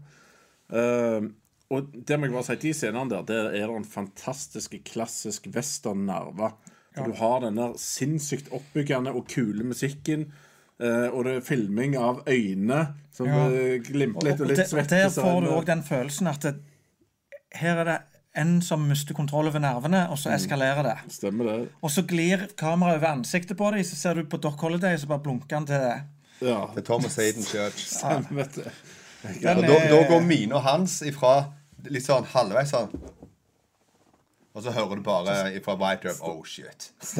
Speaker 6: Eh, og det må jeg bare si, de scenene der, der er det en fantastisk klassisk western-nerve. For Du har denne sinnssykt oppbyggende og kule musikken. eh, og det er filming av øyne som
Speaker 7: Ja.
Speaker 6: eh, glimter litt, og
Speaker 7: Og
Speaker 6: litt
Speaker 7: og der får du òg den følelsen at det, her er det en som mister kontroll over nervene, og så eskalerer det.
Speaker 6: Stemmer det.
Speaker 7: Og så glir kameraet over ansiktet på dem, så ser du på Doc Holiday, så bare blunker han til det.
Speaker 6: Ja.
Speaker 5: Til Thomas Hayden Church.
Speaker 6: Vet du.
Speaker 5: Og da, da går mine og hans ifra litt sånn halvveis sånn Og så hører du bare fra White Dub Oh, shit.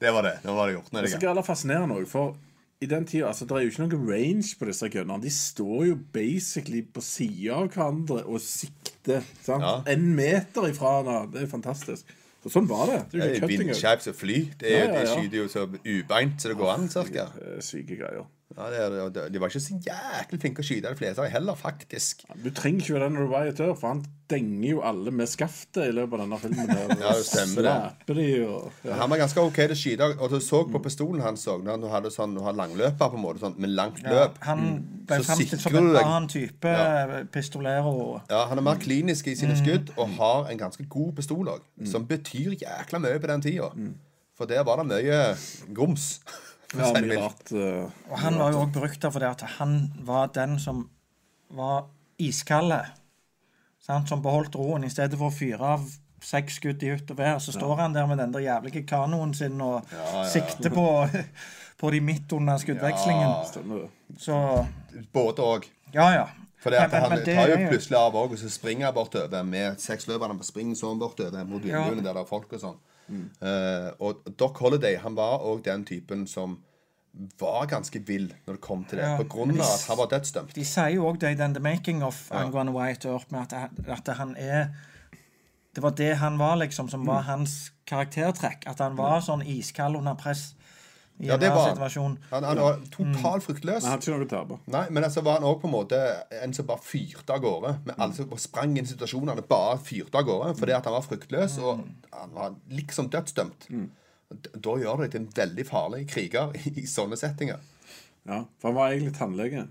Speaker 5: det var det. det var det gjort. Nå er
Speaker 6: Det
Speaker 5: det
Speaker 6: er fascinerende òg, for i den tida altså, Det er jo ikke noen range på disse gunnerne. De står jo basically på sida av hverandre og sikter. Sant?
Speaker 5: Ja.
Speaker 6: En meter ifra hverandre. Det er fantastisk. Og sånn var det. Det er
Speaker 5: Det er. Vindskjeip som fly. Det er,
Speaker 6: Ja, ja, ja.
Speaker 5: skyter jo så ubeint så det går an, cirka.
Speaker 6: Syke greier.
Speaker 5: Ja, det er, de var ikke så jæklig flinke å skyte, de fleste heller, faktisk.
Speaker 6: Du trenger ikke være den når du var i for han denger jo alle med skaftet i løpet av denne filmen. Der,
Speaker 5: Ja, det stemmer det.
Speaker 6: De og ja.
Speaker 5: Han var ganske ok til å skyte, og du så på pistolen hans òg, når han hadde sånn, han langløper på en måte, sånn, med langt
Speaker 7: Ja,
Speaker 5: løp.
Speaker 7: han ble
Speaker 5: Så
Speaker 7: fremstilt som en annen type
Speaker 5: Ja.
Speaker 7: pistolero.
Speaker 5: Ja, Han er mer klinisk i
Speaker 7: Mm.
Speaker 5: sine skudd og har en ganske god pistol òg, som betyr jækla mye på den tida. For der var det mye grums.
Speaker 6: Ja, mye rart. eh,
Speaker 7: Og han var jo òg berykta for det at han var den som var iskalde. Sant? Som beholdt roen. I stedet for å fyre av seks skudd i hytt og vær, så står han der med den der jævlige kanoen sin og sikter på, på de midt under skuddvekslingen.
Speaker 5: Ja.
Speaker 6: Stemmer det.
Speaker 7: Så
Speaker 5: Både òg.
Speaker 7: ja, ja.
Speaker 5: For det at
Speaker 7: Men- men-
Speaker 5: han
Speaker 7: men det
Speaker 5: tar jo plutselig av òg, og så springer han bortover med seksløperne. Springer sånn bortover mot
Speaker 7: Ja.
Speaker 5: vinduene der det er folk og sånn. Eh, og Doc Holiday han var òg den typen som var ganske vill når det kom til det.
Speaker 7: Ja,
Speaker 5: På grunn
Speaker 7: de
Speaker 5: av at han var dødsdømt.
Speaker 7: De sier jo òg det i den The Making of angående White Earp, med at, at han er Det var det han var, liksom, som
Speaker 5: Mm.
Speaker 7: var hans karaktertrekk. At han var sånn iskald under press i
Speaker 5: Ja, det
Speaker 7: enhver
Speaker 5: han.
Speaker 7: situasjon.
Speaker 5: Han, han var totalt fryktløs.
Speaker 6: Men han har ikke noe å tape.
Speaker 5: Nei, men altså var han også på en måte en som bare fyrte av gårde. Med alle som bare sprang inn i Han bare fyrte av gårde. Fordi at han var fryktløs, og han var liksom dødsdømt. Mm. Da gjør det til en veldig farlig kriger i, i sånne settinger.
Speaker 6: Ja, for han var egentlig tannlege.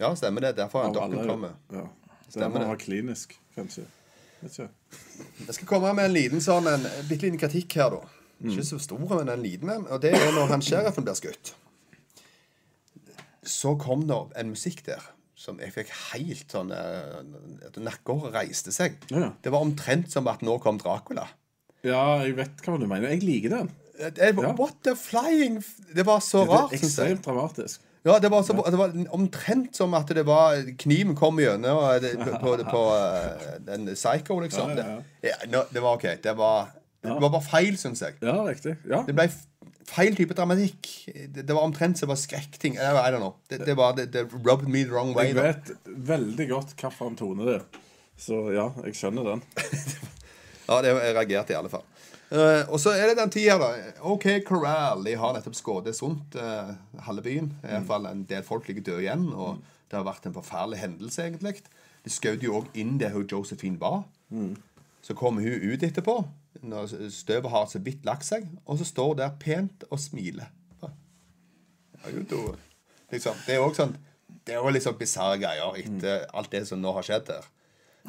Speaker 5: Ja, stemmer det. Derfor er
Speaker 6: han
Speaker 5: dokken kommet.
Speaker 6: Ja.
Speaker 5: Stemmer det.
Speaker 6: han var klinisk, kanskje.
Speaker 5: Jeg skal komme med en liten sånn En bitte liten kritikk her, da. Ikke så stor, men en liten en. Og det er når han sheriffen blir skutt. Så kom det en musikk der som jeg fikk helt sånn eh, at Nakkehåret reiste seg.
Speaker 6: Ja.
Speaker 5: Det var omtrent som at nå kom Dracula.
Speaker 6: Ja, jeg vet hva du mener. Jeg liker den.
Speaker 5: Det,
Speaker 6: Ja.
Speaker 5: What the flying Det var så
Speaker 6: Det
Speaker 5: rart,
Speaker 6: er
Speaker 5: syns
Speaker 6: ekstremt dramatisk.
Speaker 5: Ja, det var, så, det var omtrent som at det var Kniven kom gjennom på, på, på eh, den Psycho, liksom.
Speaker 6: Ja, ja, ja.
Speaker 5: Det, ja, det var OK. Det var, det var bare feil, syns jeg.
Speaker 6: Ja, riktig. Ja.
Speaker 5: Det ble feil type dramatikk. Det, det var omtrent som var skrekkting. I don't know. Det, det var det, det rubbed me the wrong way.
Speaker 6: Jeg
Speaker 5: da.
Speaker 6: vet veldig godt hvilken tone det er. Så ja, jeg skjønner den.
Speaker 5: Ja, det, jeg reagerte i alle fall. Uh, og så er det den tida, da. OK Corral. De har nettopp skutt rundt uh, halve byen. I hvert fall en del folk ligger døde igjen. Og det har vært en forferdelig hendelse, egentlig. De skjøt jo òg inn der hun Josephine var. Så kom hun ut etterpå, når støvet har så vidt lagt seg, og så står hun der pent og smiler. Ja, jo, liksom, det er òg sånn Det er jo liksom bisarre greier etter alt det som nå har skjedd her.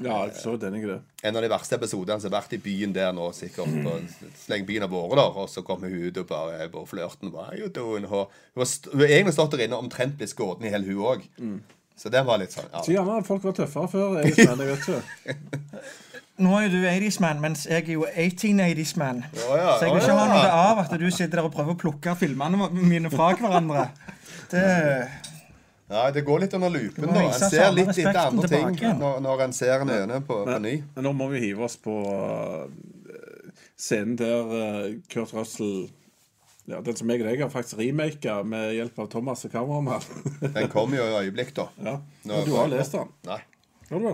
Speaker 6: Ja, så den i det.
Speaker 5: En av de verste episodene som har vært i byen der nå, sikkert. På, så lenge byen har vært der, og så kommer hun ut og bare på flørten. Bare, Hun har egentlig stått der inne og omtrent blitt skutt i hele hun òg. Så det var litt sånn
Speaker 6: Så gjerne folk var tøffere før. Jeg, jeg vet ikke.
Speaker 7: Nå er jo du 80's-man, mens jeg er jo 1880's-man.
Speaker 5: Å ja,
Speaker 7: Så jeg vil ikke ha
Speaker 5: ja.
Speaker 7: noe av at du sitter der og prøver å plukke filmene mine fra hverandre. Det,
Speaker 5: ja, det går litt under lupen
Speaker 7: da.
Speaker 5: nå. En ser litt etter
Speaker 7: andre
Speaker 5: andre ting når, når en ser en øyne på, på ny.
Speaker 6: Men nå må vi hive oss på uh, scenen der uh, Kurt Russell ja, Den som jeg og deg har faktisk remaka med hjelp av Thomas og kameramann.
Speaker 5: Den kommer jo i øyeblikk, da.
Speaker 6: ja. Du har lest den?
Speaker 5: Nei.
Speaker 6: Har du?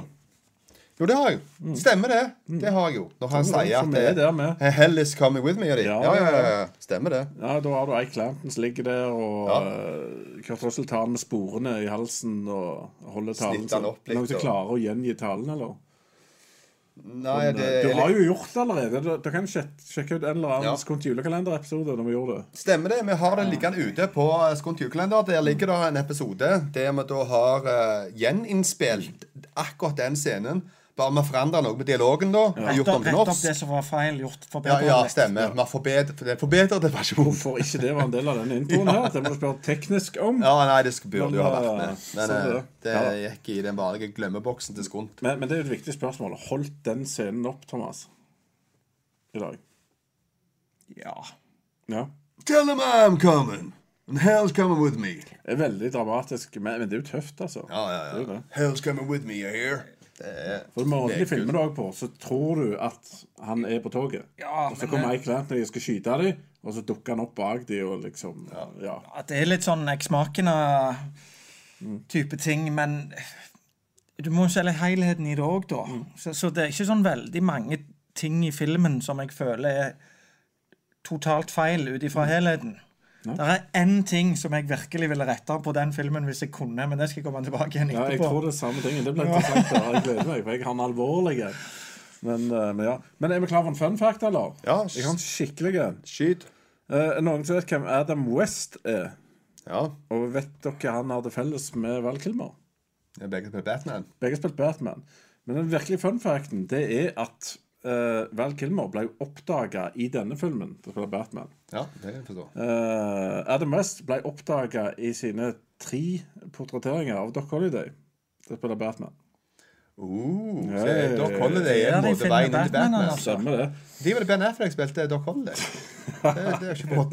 Speaker 5: Jo, det har jeg. Stemmer det. Det har jeg jo. Når han sier at
Speaker 6: det, er der med.
Speaker 5: Hell is coming with me. er?
Speaker 6: Ja,
Speaker 5: Ja, ja. Stemmer det.
Speaker 6: Ja, Da har du Eik Clampton som ligger der, og
Speaker 5: Ja.
Speaker 6: uh, Kurt Russell tar med sporene i halsen og holder talen.
Speaker 5: Snitter opp litt,
Speaker 6: Noen som klarer å gjengi talen, eller?
Speaker 5: Nei, det
Speaker 6: Du har jo gjort det allerede. Du kan sjekke ut en eller annen
Speaker 5: Ja.
Speaker 6: Skunt julekalenderepisode når vi gjorde det.
Speaker 5: Stemmer det. Vi har den liggende ute på Skont julekalender. Der ligger det en episode der vi da har gjeninnspilt akkurat den scenen. Bare vi forandrer noe med dialogen, da.
Speaker 7: rett
Speaker 5: Gjort
Speaker 7: opp,
Speaker 5: om til
Speaker 7: rett opp det som var feil, gjort
Speaker 5: Ja,
Speaker 7: forbedret
Speaker 5: ja,
Speaker 7: ja
Speaker 5: stemmer. Vi har forbedret, forbedret versjon.
Speaker 6: Hvorfor ikke det var en del av denne introen her? Det må du spørre teknisk om.
Speaker 5: Ja, nei, det burde jo ha vært med.
Speaker 6: eh,
Speaker 5: Men
Speaker 6: sånn er
Speaker 5: eh,
Speaker 6: det.
Speaker 5: det
Speaker 6: Ja.
Speaker 5: gikk i den vanlige glemmeboksen til Skunt.
Speaker 6: Men, men det er jo et viktig spørsmål. Holdt den scenen opp, Thomas? I dag?
Speaker 7: Ja.
Speaker 6: Ja.
Speaker 5: Tell them I'm coming. And hell's coming with me.
Speaker 6: Det er veldig dramatisk, men, men det er jo tøft, altså.
Speaker 5: Ja, ja,
Speaker 6: Det
Speaker 5: ja.
Speaker 6: det.
Speaker 5: Hell's coming with me, you hear? Det er
Speaker 6: For måten de
Speaker 5: meget
Speaker 6: filmer
Speaker 5: du
Speaker 6: det også på, så tror du at han er på toget.
Speaker 7: Ja,
Speaker 6: og så kommer Ike Clanton og de skal skyte dem, og så dukker han opp bak dem og liksom Ja.
Speaker 7: At det er litt sånn eksmakende-type ting, men du må jo se litt helheten i det òg, da. Så, så det er ikke sånn veldig mange ting i filmen som jeg føler er totalt feil ut ifra helheten. Det er én ting som jeg virkelig ville retta på den filmen hvis jeg kunne, men det skal jeg komme tilbake igjen etterpå.
Speaker 6: ja, jeg tror det er samme tingen. Det blir interessant. å. Jeg gleder meg, for jeg har en alvorlig en. Men, eh, men ja. Men er vi klar for en fun fact, eller?
Speaker 5: Ja,
Speaker 6: Jeg har en skikkelig en.
Speaker 5: Skyt.
Speaker 6: Eh, noen som vet hvem Adam West er?
Speaker 5: Ja.
Speaker 6: Og vet dere han har det felles med Val Kilmer?
Speaker 5: Er begge spilte Batman.
Speaker 6: Begge spilte Batman. Men den virkelige fun facten det er at uh, Val Kilmer ble oppdaga i denne filmen til å spille Batman.
Speaker 5: Ja, det kan jeg forstå.
Speaker 6: Eh, Adam West ble oppdaga i sine tre portretteringer av Doc Holiday til å spille Batman.
Speaker 5: Uh,
Speaker 6: så
Speaker 5: Doc. Holiday er en måte veien inn i
Speaker 7: Batman,
Speaker 5: Batman.
Speaker 7: altså.
Speaker 6: Stemmer det.
Speaker 5: De var det Ben Affleck spilte Doc Holiday. Det, det er ikke på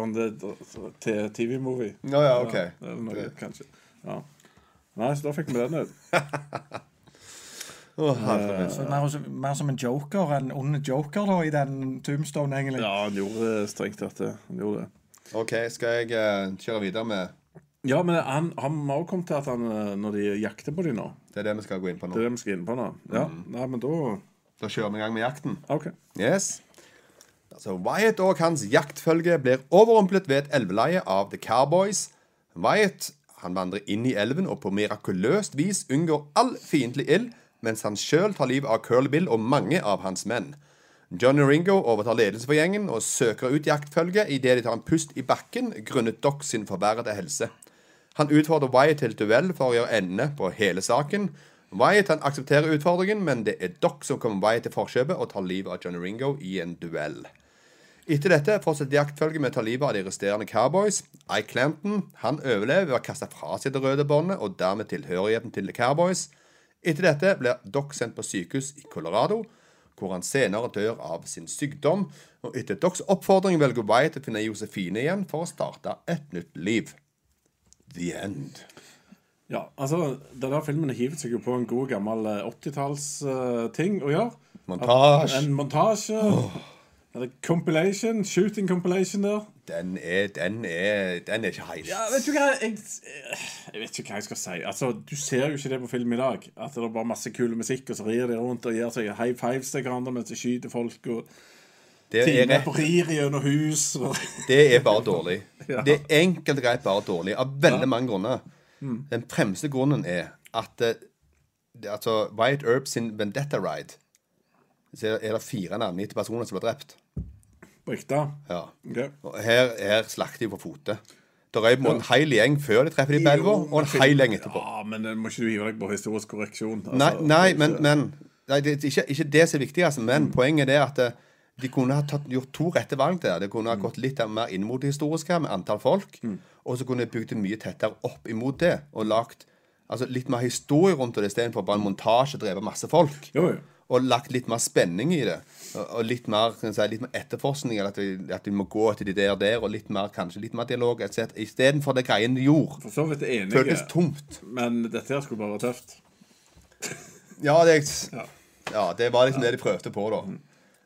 Speaker 6: Om det TV-movie.
Speaker 5: Nå ja, OK.
Speaker 6: Ja, det, noe, kanskje. Ja. Nei, så da fikk vi den ut.
Speaker 5: Å, herre
Speaker 7: Så mer, som- mer som en joker, en ond joker, da, i den Tombstone, egentlig.
Speaker 6: Ja, han gjorde strengt tatt det. Han gjorde det.
Speaker 5: OK, skal jeg uh, kjøre videre med
Speaker 6: Ja, men han, har også kommet til at han, eh, når de jakter på dem nå
Speaker 5: Det er det vi skal gå inn på
Speaker 6: Det
Speaker 5: nå.
Speaker 6: er det vi skal inn på nå. Ja, nei, men da
Speaker 5: Da kjører vi i gang med jakten.
Speaker 6: OK.
Speaker 5: Yes. Altså, Wyatt og hans jaktfølge blir overrumplet ved et elveleie av The Cowboys. Wyatt han vandrer inn i elven og på mirakuløst vis unngår all fiendtlig ild, mens han sjøl tar livet av Curly Bill og mange av hans menn. Johnny Ringo overtar ledelsen for gjengen og søker ut jaktfølget idet de tar en pust i bakken grunnet Doc sin forverrede helse. Han utfordrer Wyatt til duell for å gjøre ende på hele saken. Wyatt han aksepterer utfordringen, men det er Doc som kommer Wyatt til forkjøpet og tar livet av Johnny Ringo i en duell. Etter dette fortsetter jaktfølget med å ta livet av de resterende cowboys. Ike Clanton han overlever ved å kaste fra seg det røde båndet og dermed tilhørigheten til The Cowboys. Etter dette blir Doc sendt på sykehus i Colorado, hvor han senere dør av sin sykdom. Og etter Docs oppfordring velger Wyatt å finne Josefine igjen for å starte et nytt liv. The end.
Speaker 6: Ja, altså, denne filmen hiver seg jo på en god gammel eh, 80-talls-ting å gjøre.
Speaker 5: Montasje.
Speaker 6: En montasje. Eller compilation. Shooting compilation der.
Speaker 5: Den er, den er, den er ikke heist.
Speaker 6: Ja, vet du hva jeg, jeg vet ikke hva jeg skal si. Altså, Du ser jo ikke det på film i dag. At det er bare masse kul musikk, og så rir de rundt og gir seg high fives til hverandre mens de skyter folk. og
Speaker 5: Det er, rett,
Speaker 6: rir gjennom hus. Og...
Speaker 5: det er bare dårlig.
Speaker 6: Ja.
Speaker 5: Det er enkelt og greit bare dårlig, av veldig mange grunner.
Speaker 6: Mm.
Speaker 5: Den fremste grunnen er at eh, altså, Wyatt Earp sin Vendetta Ride Så er det fire navngitte personer som ble drept.
Speaker 6: På ekte.
Speaker 5: Ja. Okay. Her, her slakter de på fote. Det er på en måte hel gjeng før de treffer de på elva, og en hel gjeng etterpå.
Speaker 6: Ja, men det må ikke du hive deg på historisk korreksjon? Altså,
Speaker 5: Nei, nei
Speaker 6: er
Speaker 5: men, men nei, det er ikke, ikke det som er viktigst. Men poenget er at eh, de kunne ha tatt, gjort to rette valg der. Det kunne ha gått litt mer inn mot det historiske med antall folk. Og så kunne de bygd det mye tettere opp imot det. Og lagt altså, litt mer historie rundt det istedenfor bare en montasje drevet masse folk.
Speaker 6: Jo, jo.
Speaker 5: Og lagt litt mer spenning i det. Og, litt, mer, kan si, litt mer etterforskning. Eller at vi, at vi, må gå etter de der og der, og litt mer, kanskje litt mer dialog. Istedenfor det greien de gjorde.
Speaker 6: For så vidt enige,
Speaker 5: Føltes tomt.
Speaker 6: Men dette her skulle bare være tøft.
Speaker 5: Ja, det,
Speaker 6: Ja.
Speaker 5: ja, det var liksom det de prøvde på, da.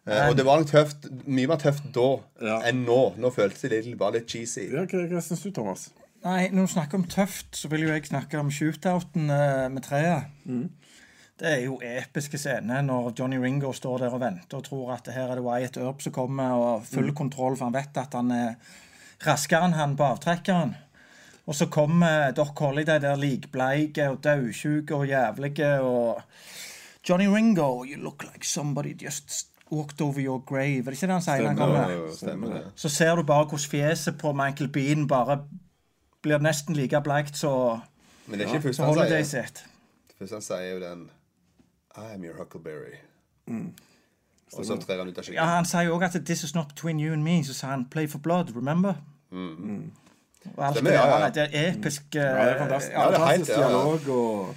Speaker 5: Eh, og det var nok tøft, mye mer tøft da
Speaker 6: Ja.
Speaker 5: enn nå. Nå føltes det litt, bare litt cheesy.
Speaker 6: Ja, hva, hva syns du, Thomas?
Speaker 7: Nei, når du snakker om tøft, så vil jo jeg snakke om shootouten uh, med treet. Det er jo episke scener når Johnny Ringo står der og venter og tror at her er det Wyatt Earp som kommer og full kontroll, for han vet at han er raskere enn han på avtrekkeren. Og så kommer Doc Holiday der likbleike og daudsjuke og jævlige og Johnny Ringo, you look like somebody just walked over your grave. Er det ikke det han sier Stemmer, han kommer?
Speaker 5: Stemmer det.
Speaker 7: Så ser du bare hvordan fjeset på Michael Bean bare blir nesten like bleikt som
Speaker 5: Men det er ikke først
Speaker 7: som
Speaker 5: han
Speaker 7: Holiday
Speaker 5: sier.
Speaker 7: sitt.
Speaker 5: Sier jo den I am your huckleberry.
Speaker 6: Mm.
Speaker 5: Og så trer han ut av
Speaker 7: Ja. Han sier jo òg at 'this is not between you and me'. Så sa han 'play for blood', remember? Og alt
Speaker 5: Stemmer,
Speaker 7: det
Speaker 5: ja,
Speaker 7: der.
Speaker 5: ja.
Speaker 7: Det er episk.
Speaker 6: Ja, det er fantastisk,
Speaker 5: Ja, det er
Speaker 6: fantastisk
Speaker 5: ja, ja.
Speaker 6: dialog og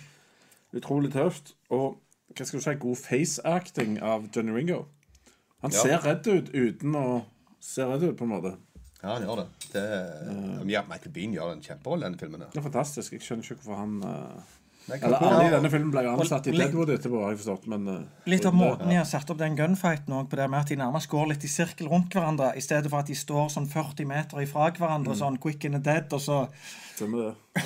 Speaker 6: utrolig tøft. Og hva skal du si, god face-acting av Johnny Ringo. Han
Speaker 5: Ja.
Speaker 6: ser redd ut uten å se redd ut, på en måte.
Speaker 5: Ja, han gjør det. det ja, Michael Bean gjør en kjemperolle i denne filmen.
Speaker 6: Det er fantastisk. Jeg skjønner ikke hvorfor han uh, Eller alle i denne filmen ble jo ansatt i Deadwood etterpå, har jeg forstått, men eh,
Speaker 7: Litt av måten de har satt opp den gunfighten på det med at de nærmest går litt i sirkel rundt hverandre, i stedet for at de står sånn 40 meter ifra hverandre, sånn quick in the dead, og så
Speaker 6: Stemmer det.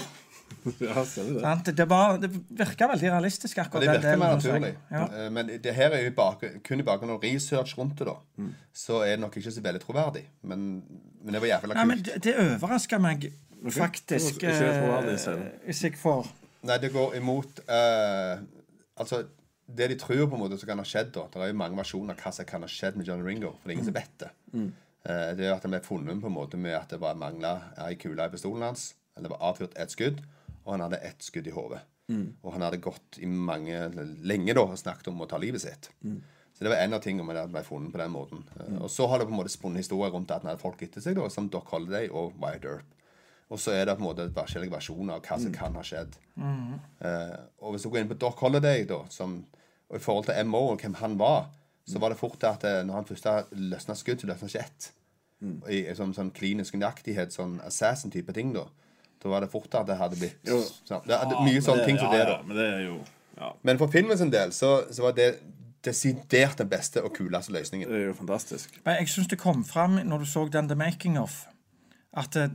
Speaker 6: ja, stemmer det.
Speaker 7: Det, Det, var, det virka veldig realistisk,
Speaker 5: Ja,
Speaker 7: akkurat
Speaker 5: det virker mer naturlig.
Speaker 7: Ja.
Speaker 5: Eh, Men det her er jo bak, kun i bakgrunn av research rundt det, da. Så er det nok ikke så veldig troverdig. Men, men det var jævla
Speaker 7: Nei, men det, det overraska meg faktisk. Eh, Hvis jeg får
Speaker 5: Nei, det går imot eh, Altså, det de tror på en måte som kan ha skjedd, da Det er jo mange versjoner av hva som kan ha skjedd med Johnny Ringo, for det er ingen som vet det. Eh, det er at han ble funnet på en måte med at det var mangla ei kule i pistolen hans. Eller det var avfyrt ett skudd, og han hadde ett skudd i hodet. Og han hadde gått i mange lenge da og snakket om å ta livet sitt. Så det var en av tingene med det ble funnet på den måten. Eh, Og så har det på en måte spunnet historier rundt at han hadde folk etter seg, da, som Doc Holiday og Wyatt Earp. Og så er det på en måte forskjellige versjoner av hva som kan ha skjedd. Eh, og hvis du går inn på Doc Holiday, da, som, og i forhold til MO og hvem han var, så var det fort at eh, når han først løsna skudd, så løsna ikke ett. I, i sånn, sånn klinisk nøyaktighet, sånn assassin-type ting, da. Da var det fort at det hadde blitt
Speaker 6: Jo.
Speaker 5: sånn, det, er Mye sånne ting som det, da.
Speaker 6: ja, men det er jo ja,
Speaker 5: Men for filmen sin del så, så var det desidert den beste og kuleste løsningen.
Speaker 6: det er jo fantastisk.
Speaker 7: Men jeg syns det kom fram når du så den The Making of, at eh,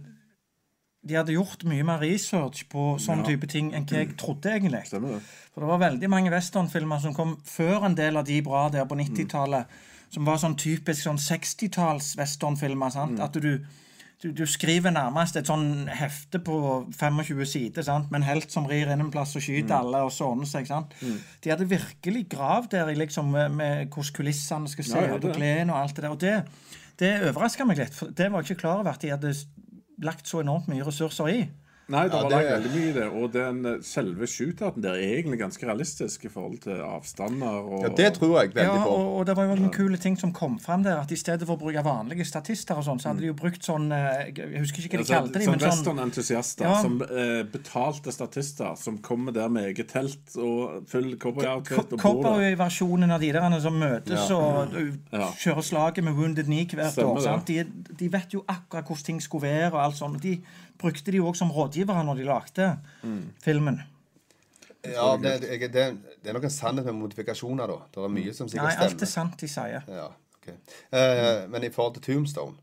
Speaker 7: de hadde gjort mye mer research på sånne type ting enn hva jeg trodde, egentlig.
Speaker 6: Stemmer det.
Speaker 7: For det var veldig mange westernfilmer som kom før en del av de bra der på 90-tallet, som var sånn typisk sånn 60-talls westernfilmer. sant? At du, du, du skriver nærmest et sånn hefte på 25 sider, sant? med en helt som rir inn en plass og skyter alle og sånne seg. sant? De hadde virkelig grav der i liksom med, med hvordan kulissene skal se
Speaker 6: Ja, ja,
Speaker 7: ut, og klærne og alt det der. Og det, det overraska meg litt, for det var jeg ikke klar over at de hadde lagt så enormt mye ressurser i.
Speaker 6: Nei, det
Speaker 5: Ja,
Speaker 6: var
Speaker 5: det-
Speaker 6: lagt veldig mye i det. Og den eh, selve shootouten der er egentlig ganske realistisk i forhold til avstander og
Speaker 5: Ja, det tror jeg veldig
Speaker 7: Ja,
Speaker 5: på.
Speaker 7: og, og det var jo noen kule ting som kom fram der. At i stedet for å bruke vanlige statister og sånn, så hadde de jo brukt sånn eh, Jeg husker ikke hva de
Speaker 6: Altså,
Speaker 7: kalte de, men sånn
Speaker 6: westernentusiaster
Speaker 7: Ja.
Speaker 6: som eh, betalte statister, som kommer der med eget telt og full cowboyoutfit og bor der.
Speaker 7: Cowboyversjonen av de der som møtes og
Speaker 6: Ja.
Speaker 7: kjører slaget med Wounded Knee hvert
Speaker 6: Stemmer
Speaker 7: år. Sant? De, de vet jo akkurat hvordan ting skulle være. og alt sånt. De brukte de òg også som rådgivere når de lagde
Speaker 6: Mm.
Speaker 7: filmen.
Speaker 5: Ja, det, det, det, det er nok en sannhet med modifikasjoner, da. Det er mye som sikkert stemmer.
Speaker 7: Nei, alt er sant de sier.
Speaker 5: Ja, ok. Eh, men i forhold til Tombstone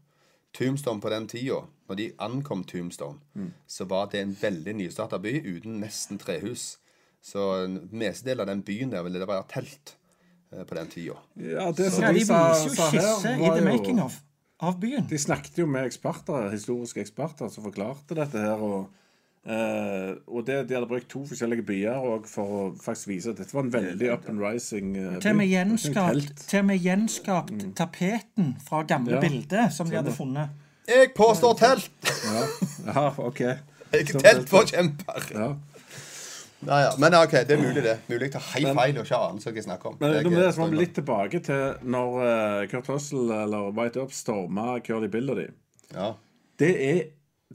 Speaker 5: Tombstone på den tida, når de ankom Tombstone, så var det en veldig nystarta by uten nesten trehus. Så mestedelen av den byen der ville det være telt eh, på den tida.
Speaker 6: Ja, det som
Speaker 7: Ja, de viser jo skisse i The Making of av byen.
Speaker 6: De snakket jo med eksperter, historiske eksperter som forklarte dette her. Og, Uh, og det, de hadde brukt to forskjellige byer for å faktisk vise at dette var en veldig up and rising eh,
Speaker 7: Til og med
Speaker 6: by.
Speaker 7: gjenskapt, til og med gjenskapt tapeten fra gamle
Speaker 6: Ja.
Speaker 7: bilder som de hadde funnet.
Speaker 5: Jeg påstår telt!
Speaker 6: Ja, OK.
Speaker 5: Ikke teltforkjemper!
Speaker 6: Ja.
Speaker 5: Ja, ja. Men ok, det er mulig, det. Mulig ta helt feil og ikke annet hva jeg snakker om.
Speaker 6: Men
Speaker 5: Jeg-
Speaker 6: det er litt tilbake til når eh, Kurt Russell eller White Up storma Curly Bill og de.
Speaker 5: Ja.
Speaker 6: Det er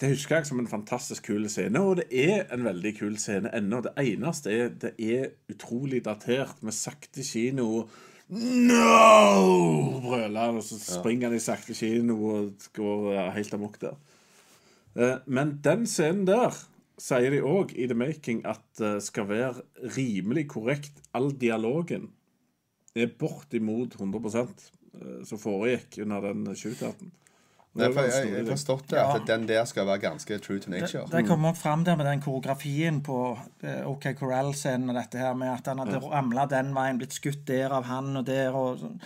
Speaker 6: det husker jeg som en fantastisk kul scene, og det er en veldig kul scene ennå. Det eneste er det er utrolig datert med sakte kino No! brøler han, og så springer han i sakte kino og går eh, helt amok der. Eh, Men den scenen der sier de òg i The Making at det skal være rimelig korrekt. All dialogen er bortimot 100 eh, som foregikk under den shootouten.
Speaker 5: Jeg, har forstått det, at
Speaker 7: Ja.
Speaker 5: den der skal være ganske true to nature.
Speaker 7: Det kom òg fram der med den koreografien på eh, OK Corral-scenen og dette her med at han hadde ramla den veien, blitt skutt der av han og der og sånn.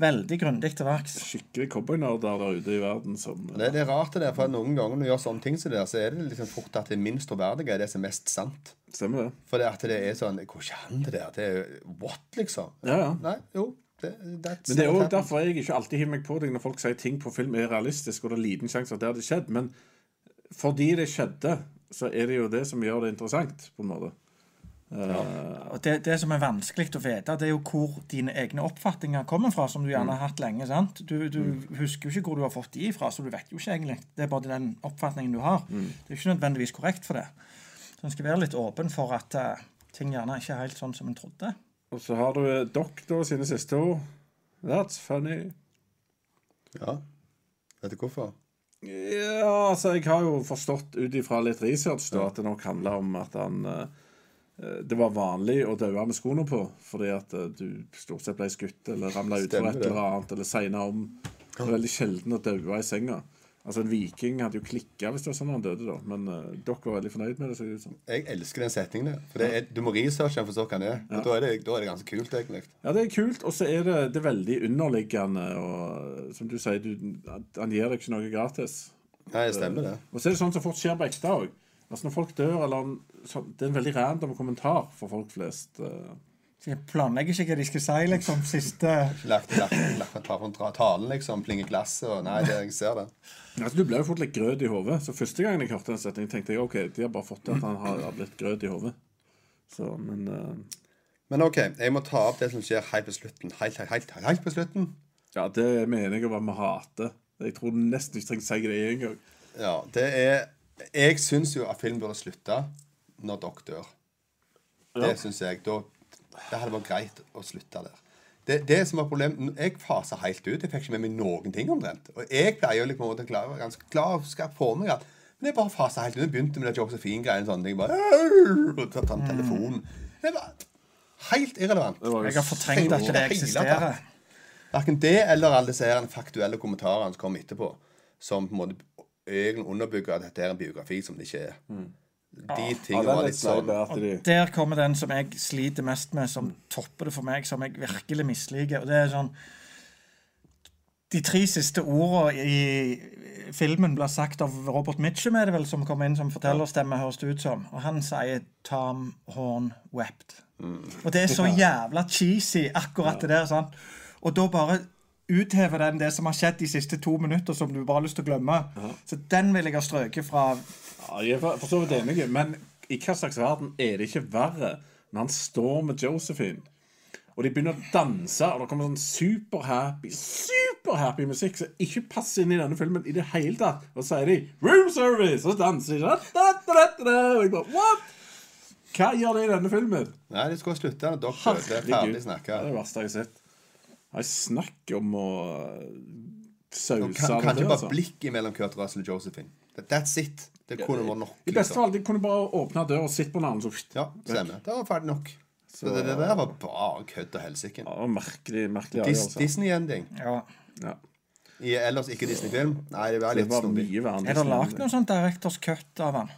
Speaker 7: Veldig grundig til verks.
Speaker 6: Skikkelig cowboynerder der ute i verden som
Speaker 5: Det, det er rart det der, for noen ganger når du gjør sånne ting som det der, så er det liksom fort at det minst troverdige er det som er mest sant.
Speaker 6: Stemmer det?
Speaker 5: For det at det er sånn Går ikke an, det der? Det er What, liksom?
Speaker 6: Ja, ja.
Speaker 5: Nei, jo. Det, that's
Speaker 6: Men det er
Speaker 5: jo
Speaker 6: òg derfor jeg ikke alltid hiver meg på deg når folk sier ting på film er realistisk, og det er liten sjanse at det hadde skjedd. Men fordi det skjedde, så er det jo det som gjør det interessant, på en måte.
Speaker 7: Og det, det som er vanskelig å vite, det er jo hvor dine egne oppfatninger kommer fra, som du gjerne har hatt lenge. sant? Du, du husker jo ikke hvor du har fått de fra, så du vet jo ikke egentlig. Det er bare den oppfatningen du har. Det er ikke nødvendigvis korrekt for det. Så en skal være litt åpen for at uh, ting gjerne ikke er helt sånn som en trodde.
Speaker 6: Og så har du doktor Doc sine siste ord. That's funny.
Speaker 5: Ja. Vet du hvorfor?
Speaker 6: Ja, altså, jeg har jo forstått ut ifra litt research da, at det nok handler om at han eh, eh, det var vanlig å daue med skoene på fordi at eh, du stort sett ble skutt eller ramla utfor et eller annet, eller segna om. Det var veldig sjelden å daue i senga. Altså En viking hadde jo klikka hvis det var sånn han døde, da. Men uh, dere var veldig fornøyd med det. Så ut.
Speaker 5: Jeg elsker den setningen der. For det er, du må researche den for så hva den er. Ja. da er, det, da er det ganske kult, egentlig.
Speaker 6: Ja, det er kult, og så er det, det er veldig underliggende. Og som du sier, du, han gir deg ikke noe gratis.
Speaker 5: Nei, det stemmer det.
Speaker 6: Og så er det sånn som fort skjer på ekte òg. Altså når folk dør, eller så, Det er en veldig random kommentar for folk flest. eh.
Speaker 7: Så Jeg planlegger ikke hva de skal si, liksom. Siste
Speaker 5: Lagt, lagt, lagt et par hundre talen, liksom. Plinge glasset og Nei, det, jeg ser det.
Speaker 6: Altså, Du ble jo fort litt grøt i hodet. Så første gangen jeg hørte den setningen, tenkte jeg OK, de har bare fått til at han har, blitt grøt i hodet. Så, men uh...
Speaker 5: Men OK, jeg må ta opp det som skjer helt på slutten. Helt, helt, helt, helt på slutten.
Speaker 6: Ja, det mener jeg bare vi hater. Jeg tror nesten ikke trenger å si det en gang.
Speaker 5: Ja, det er Jeg syns jo at film burde slutte når dere dør. Det syns jeg. Da, det hadde vært greit å slutte der. Det, det som var problemet Jeg fasa helt ut. Jeg fikk ikke med meg noen ting omtrent. Og jeg pleier jo liksom å være glad- ganske klar og skal få meg alt. Men jeg bare fasa helt ut. Jeg begynte med det Josephine-greiene. sånn. Jeg Bare, og ta ta telefonen. Det var helt irrelevant.
Speaker 6: Var
Speaker 7: Jeg har fortrengt at det eksisterer.
Speaker 5: Verken det eller alle disse faktuelle kommentarene som kom etterpå, som på en måte egentlig underbygger at dette er en biografi som det ikke er. De
Speaker 6: Ja,
Speaker 5: tingene
Speaker 6: er
Speaker 5: var
Speaker 6: litt
Speaker 5: sånn
Speaker 6: de
Speaker 7: Der kommer den som jeg sliter mest med, som topper det for meg, som jeg virkelig misliker. Og det er sånn De tre siste ordene i filmen blir sagt av Robert Mitchum, er det vel, som kommer inn som fortellerstemme, høres det ut som. Og han sier 'Tom Horn wept'. Og det er så jævla cheesy, akkurat det der. sant? Og da bare uthever den det som har skjedd de siste to minutter, som du bare har lyst til å glemme. Så den vil jeg ha strøket fra
Speaker 6: Ja, jeg er for så vidt enig, men i hva slags verden er det ikke verre når han står med Josephine, og de begynner å danse, og det kommer sånn superhappy superhappy musikk som ikke passer inn i denne filmen i det hele tatt, og så sier de 'room service', og så danser de What? Hva gjør det i denne filmen?
Speaker 5: Nei, de skulle slutte når dere. Det er ferdig
Speaker 6: snakka. Det er det verste jeg har sett. Jeg snakk om å sause
Speaker 5: Kan,
Speaker 6: det
Speaker 5: kanskje bare
Speaker 6: altså.
Speaker 5: blikket mellom Kurt Russell og Josephine. That's it. Det kunne vært nok.
Speaker 6: I beste
Speaker 5: Liksom.
Speaker 6: fall, de kunne bare åpne døra og sitte på den andre, så
Speaker 5: Ja, stemmer. Det var ferdig nok. Så det, det der var bare kødd og helsike.
Speaker 6: Ja, merkelig, merkelig
Speaker 5: Dis,
Speaker 6: avgjørelse.
Speaker 5: Disney-ending.
Speaker 7: ja.
Speaker 6: Ja.
Speaker 5: I ellers ikke Disney-film. Nei, det var litt snodig.
Speaker 7: Er det lagd noe sånt Directors Cut av han?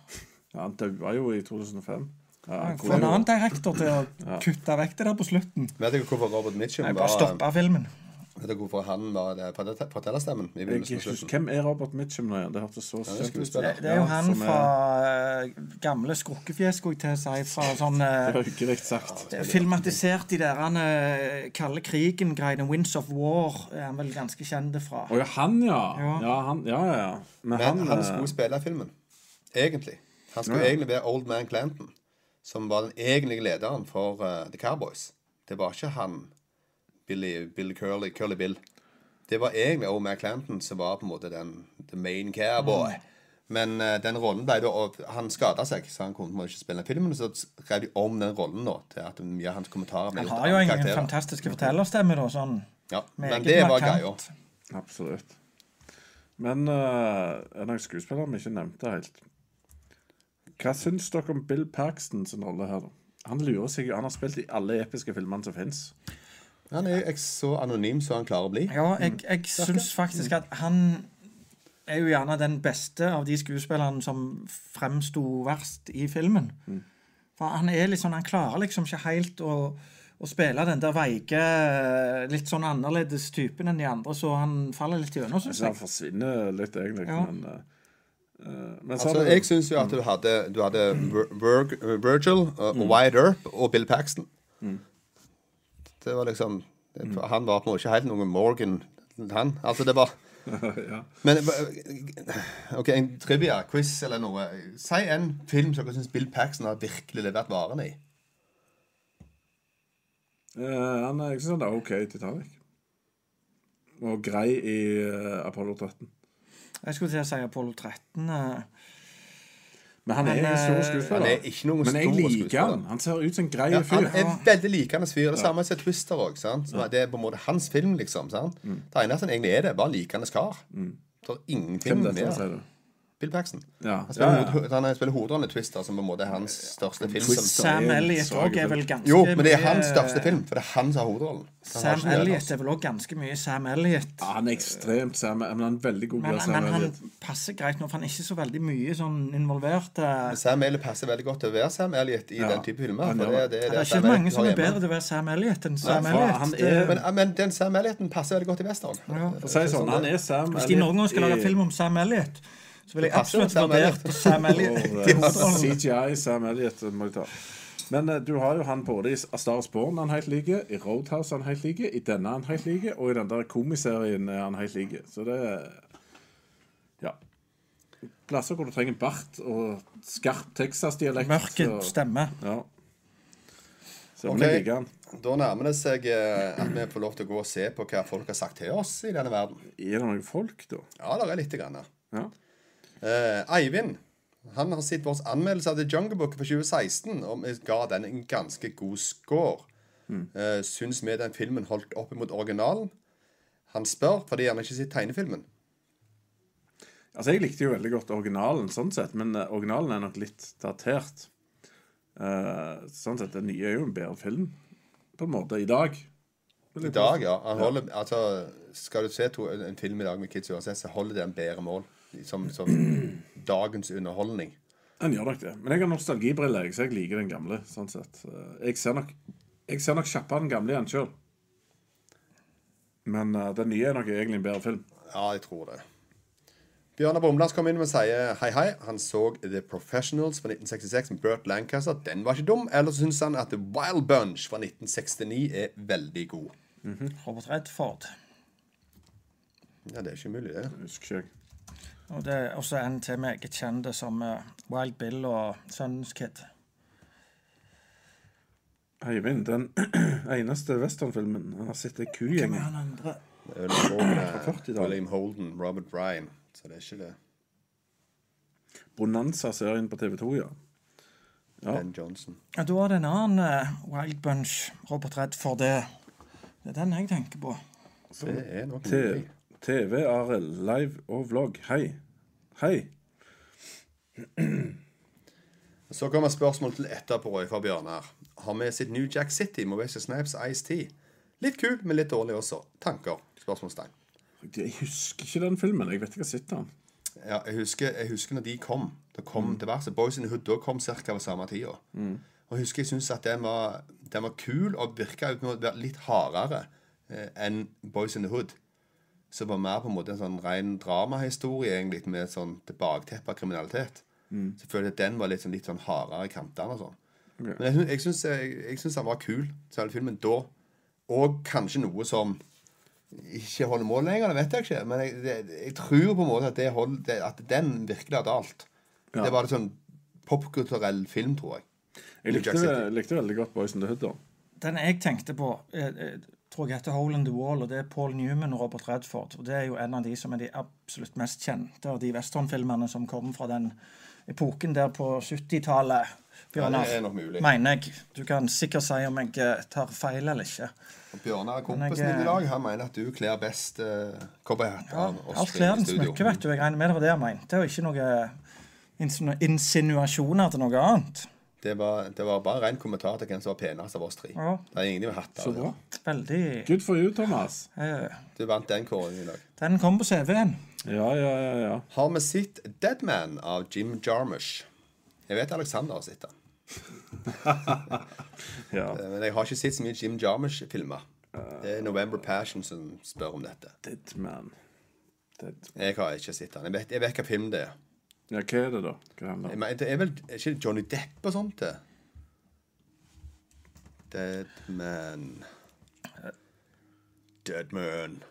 Speaker 6: Ja, han daua jo i 2005. Ja,
Speaker 7: Få en annen direktor til å kutte vekk det der på slutten.
Speaker 5: Vet dere hvorfor Robert Mitchum
Speaker 7: Jeg bare
Speaker 5: var
Speaker 7: stoppa filmen.
Speaker 5: Vet dere hvorfor han var fortellerstemmen? i
Speaker 6: Jeg
Speaker 5: begynnelsen?
Speaker 6: Hvem er Robert Mitchum nå igjen? Det hørtes så kjent ut.
Speaker 7: Det, det er jo han
Speaker 6: er-
Speaker 7: fra eh, gamle skrukkefjes, skulle jeg til å si. Fra sånn uh,
Speaker 6: ikke riktig sagt.
Speaker 7: Filmatisert i der han uh, kalde krigen-greiene. Winds of War er han vel ganske kjent fra.
Speaker 6: Å ja, han, ja.
Speaker 7: Ja.
Speaker 6: Ja, han, ja, ja. ja. Men,
Speaker 5: Men
Speaker 6: han,
Speaker 5: han
Speaker 6: eh,
Speaker 5: skulle spille i filmen. Egentlig. Han skulle
Speaker 6: Ja.
Speaker 5: egentlig være Old Man Clanton, som var den egentlige lederen for uh, The Cowboys. Det var ikke han Billy, Billy Curly, Curly Bill. Det var egentlig Man Clanton som var på en måte den the main cowboy.
Speaker 6: Mm.
Speaker 5: Men uh, den rollen ble da og Han skada seg, så han kunne ikke spille den filmen. Så rev de om den rollen nå til at mye av hans kommentarer ble
Speaker 7: Han
Speaker 5: gjort
Speaker 7: har jo en
Speaker 5: karakterer.
Speaker 7: fantastisk fortellerstemme, da. Sånn.
Speaker 5: Ja, men det var greia.
Speaker 6: Absolutt. Men uh, en av skuespillerne vi ikke nevnte helt? Hva syns dere om Bill Paxton sin rolle her? Han lurer seg jo, han har spilt i alle episke filmene som fins.
Speaker 5: Han er jo så anonym som han klarer å bli.
Speaker 7: Ja, jeg, jeg syns faktisk at han er jo gjerne den beste av de skuespillerne som fremsto verst i filmen. For han er litt sånn, han klarer liksom ikke helt å, å spille den der veike, litt sånn annerledes typen enn de andre, så han faller litt gjennom, syns
Speaker 6: jeg. han forsvinner litt, egentlig.
Speaker 7: Ja.
Speaker 6: Men, eh, eh, men så
Speaker 5: Altså,
Speaker 6: hadde,
Speaker 5: jeg syns jo at du hadde, du hadde Vir Vir Virgil, uh, Wyatt Earp og Bill Paxton. Det var liksom det, Han var på en måte ikke helt noen Morgan, han. Altså, det var
Speaker 6: ja.
Speaker 5: Men eh, OK, en trivia, quiz eller noe. Si en film som dere syns Bill Paxton har virkelig levert varene i.
Speaker 6: Eh, han er, jeg syns han er OK i Titanic. Og grei i uh, Apollo 13.
Speaker 7: Jeg skulle til å si Apollo 13. eh,
Speaker 6: Men han er
Speaker 7: Men,
Speaker 6: en stor
Speaker 7: eh,
Speaker 6: skuespiller.
Speaker 5: Han er ikke noen
Speaker 6: Men jeg
Speaker 5: stor
Speaker 6: liker han. Han ser ut som en grei
Speaker 5: Ja,
Speaker 6: fyr.
Speaker 5: han er veldig likende fyr. Det samme som Twister òg. Det er på en måte hans film, liksom. sant? Det eneste han egentlig er det, er bare likende kar. Det er ingenting
Speaker 6: med
Speaker 5: mer. Bill Paxton.
Speaker 6: Ja.
Speaker 5: Han spiller,
Speaker 6: Ja, ja.
Speaker 5: han spiller hovedrollen i Twister, som på en måte er hans største film.
Speaker 6: Twister.
Speaker 7: Sam Elliot òg er vel ganske
Speaker 5: jo, men det er hans største film, for det er han som har hovedrollen.
Speaker 7: Sam Elliot er vel òg ganske mye Sam Elliot.
Speaker 6: Ja, han er ekstremt Sam, men han er veldig god
Speaker 7: Men,
Speaker 6: Sam
Speaker 7: men han
Speaker 6: Elliot.
Speaker 7: passer greit nå, for han er ikke så veldig mye sånn involvert. Men
Speaker 5: Sam Elliot passer veldig godt til å være Sam Elliot i
Speaker 6: Ja,
Speaker 5: den type filmer.
Speaker 6: han
Speaker 5: For det,
Speaker 6: det.
Speaker 5: det,
Speaker 7: Det
Speaker 5: det
Speaker 7: er
Speaker 5: Sam
Speaker 7: ikke mange som er bedre til å være Sam Elliot enn Sam Elliot.
Speaker 6: han er-
Speaker 5: Men, men den Sam Ellioten passer veldig godt i western.
Speaker 6: For å si sånn, han er Sam
Speaker 7: Hvis de noen gang skal lage film om Sam Elliot, så vil jeg absolutt
Speaker 5: Sam
Speaker 7: vurdere Sam Elliot.
Speaker 6: CGI Sam Elliot må jeg ta. Men eh, du har jo han både i Stars Star Born han helt like, i Roadhouse han helt like, i denne han helt like, og i den der komiserien er han helt like. Så det er Ja. Plasser hvor du trenger bart og skarp Texas-dialekt.
Speaker 7: Mørket
Speaker 6: så-
Speaker 7: stemme.
Speaker 6: Ja. Så
Speaker 5: Ok.
Speaker 6: men jeg liker han.
Speaker 5: Da nærmer det seg eh, at vi får lov til å gå og se på hva folk har sagt til oss i denne verden.
Speaker 6: Er det noen folk, da?
Speaker 5: Ja, det er lite grann.
Speaker 6: Ja.
Speaker 5: Eh, Eivind han har sett vår anmeldelse av The Jungle Book for 2016, og vi ga den en ganske god score.
Speaker 6: Mm.
Speaker 5: Eh, syns vi den filmen holdt opp imot originalen? Han spør fordi han ikke har sett tegnefilmen.
Speaker 6: Altså, Jeg likte jo veldig godt originalen, sånn sett, men eh, originalen er nok litt datert. Uh, sånn sett, Den nye er jo en bedre film, på en måte, i dag.
Speaker 5: I dag, ja. Han holder, altså, skal du se to, en film i dag med Kids uansett, så holder det en bedre mål. Som, som dagens underholdning.
Speaker 6: Den gjør nok det. Men jeg har nostalgibriller, så jeg liker den gamle. sånn sett. Eh, Jeg ser nok, jeg ser nok kjappere den gamle igjen sjøl. Men uh, den nye er nok egentlig en bedre film.
Speaker 5: Ja, jeg tror det. Bjørnar Brumlands kom inn og sier hei, hei. Han så The Professionals fra 1966 med Bert Lancaster. Den var ikke dum. Eller så syns han at The Wild Bunch fra 1969 er veldig god.
Speaker 7: Robert Redford.
Speaker 5: Ja, det er ikke umulig, det.
Speaker 6: Jeg husker ikke jeg.
Speaker 7: Og det er også en til meget kjente som eh, Wild Bill og Sønnens Kid.
Speaker 6: Eivind, den eneste westernfilmen han har sett, er Kugjengen.
Speaker 7: Han andre
Speaker 5: Det er også med
Speaker 6: 40-tallet.
Speaker 5: William Holden, Robert Bryan. Så det er ikke det.
Speaker 6: Bonanza-serien på TV2, ja. Ja.
Speaker 5: Ben Johnson.
Speaker 7: Ja, Da er det en annen uh, Wild Bunch, Robert Redd for Det, det er den jeg tenker på.
Speaker 5: Det er nok
Speaker 6: T-
Speaker 5: mulig.
Speaker 6: TV, Arild, live og vlogg. Hei. Hei.
Speaker 5: Så kommer spørsmål til etterpå fra Bjørnar. Har vi sitt New Jack City Movesia Snipes Ice Tea. Litt kul, men litt dårlig også. Tanker? Spørsmålstegn.
Speaker 6: Jeg husker ikke den filmen. Jeg vet ikke hva sitter den.
Speaker 5: Ja, jeg husker, jeg husker når de kom. Det kom til verset. Boys in the Hood da kom ca. på samme tida. Og jeg husker jeg syntes at den var, den var kul og virka uten å være litt hardere eh, enn Boys in the Hood. Som var mer på en måte en sånn ren dramahistorie egentlig med et sånn tilbaketeppe av kriminalitet. Så jeg følte at den var litt sånn, litt sånn hardere i kantene og sånn. Men jeg, syns- jeg syns den var kul, selve filmen da. Og kanskje noe som ikke holder mål lenger, det vet jeg ikke. Men jeg, det, jeg tror på en måte at, det hold, det, at den virkelig hadde alt. Det var en sånn popkulturell film, tror jeg.
Speaker 6: Jeg likte, likte veldig godt Boys in the Hood. da.
Speaker 7: Den jeg tenkte på, eh, eh, tror jeg heter Hole in the Wall, og det er Paul Newman og Robert Redford. Og Det er jo en av de som er de absolutt mest kjente av de westernfilmene som kom fra den epoken der på 70-tallet. Bjørnar,
Speaker 5: Ja, er
Speaker 7: mener jeg. Du kan sikkert si om jeg eh, tar feil eller ikke.
Speaker 5: Bjørnar,
Speaker 7: er
Speaker 5: kompisen din i dag, han mener at du kler best uh, cowboyhatter.
Speaker 7: Ja, alt kler den smykke, vet du. Jeg regner med det var det han mente, og ikke noe insinu- insinuasjoner til noe annet.
Speaker 5: Det var, det var bare ren kommentar til hvem som var penest av oss tre.
Speaker 7: Ja.
Speaker 5: Det er ingen med hatt
Speaker 6: Så bra.
Speaker 7: Veldig
Speaker 6: Good for you, Thomas.
Speaker 7: eh,
Speaker 5: Du vant den kåringen i dag.
Speaker 7: Den kom på CV-en.
Speaker 6: Ja, ja, ja. ja.
Speaker 5: Har vi sett Deadman av Jim Jarmusch? Jeg vet Alexander har sett den.
Speaker 6: ja.
Speaker 5: Eh, Men jeg har ikke sett så mye Jim Jarmusch-filmer. Det er November Passion som spør om dette.
Speaker 6: Dead Man. Dead.
Speaker 5: Jeg har ikke sett den. Jeg vet, jeg vet hva film det er.
Speaker 6: Ja, hva er det, da? Hva handler det om?
Speaker 5: Men det er vel er ikke Johnny Depp og sånt det? Dead man
Speaker 7: Dead man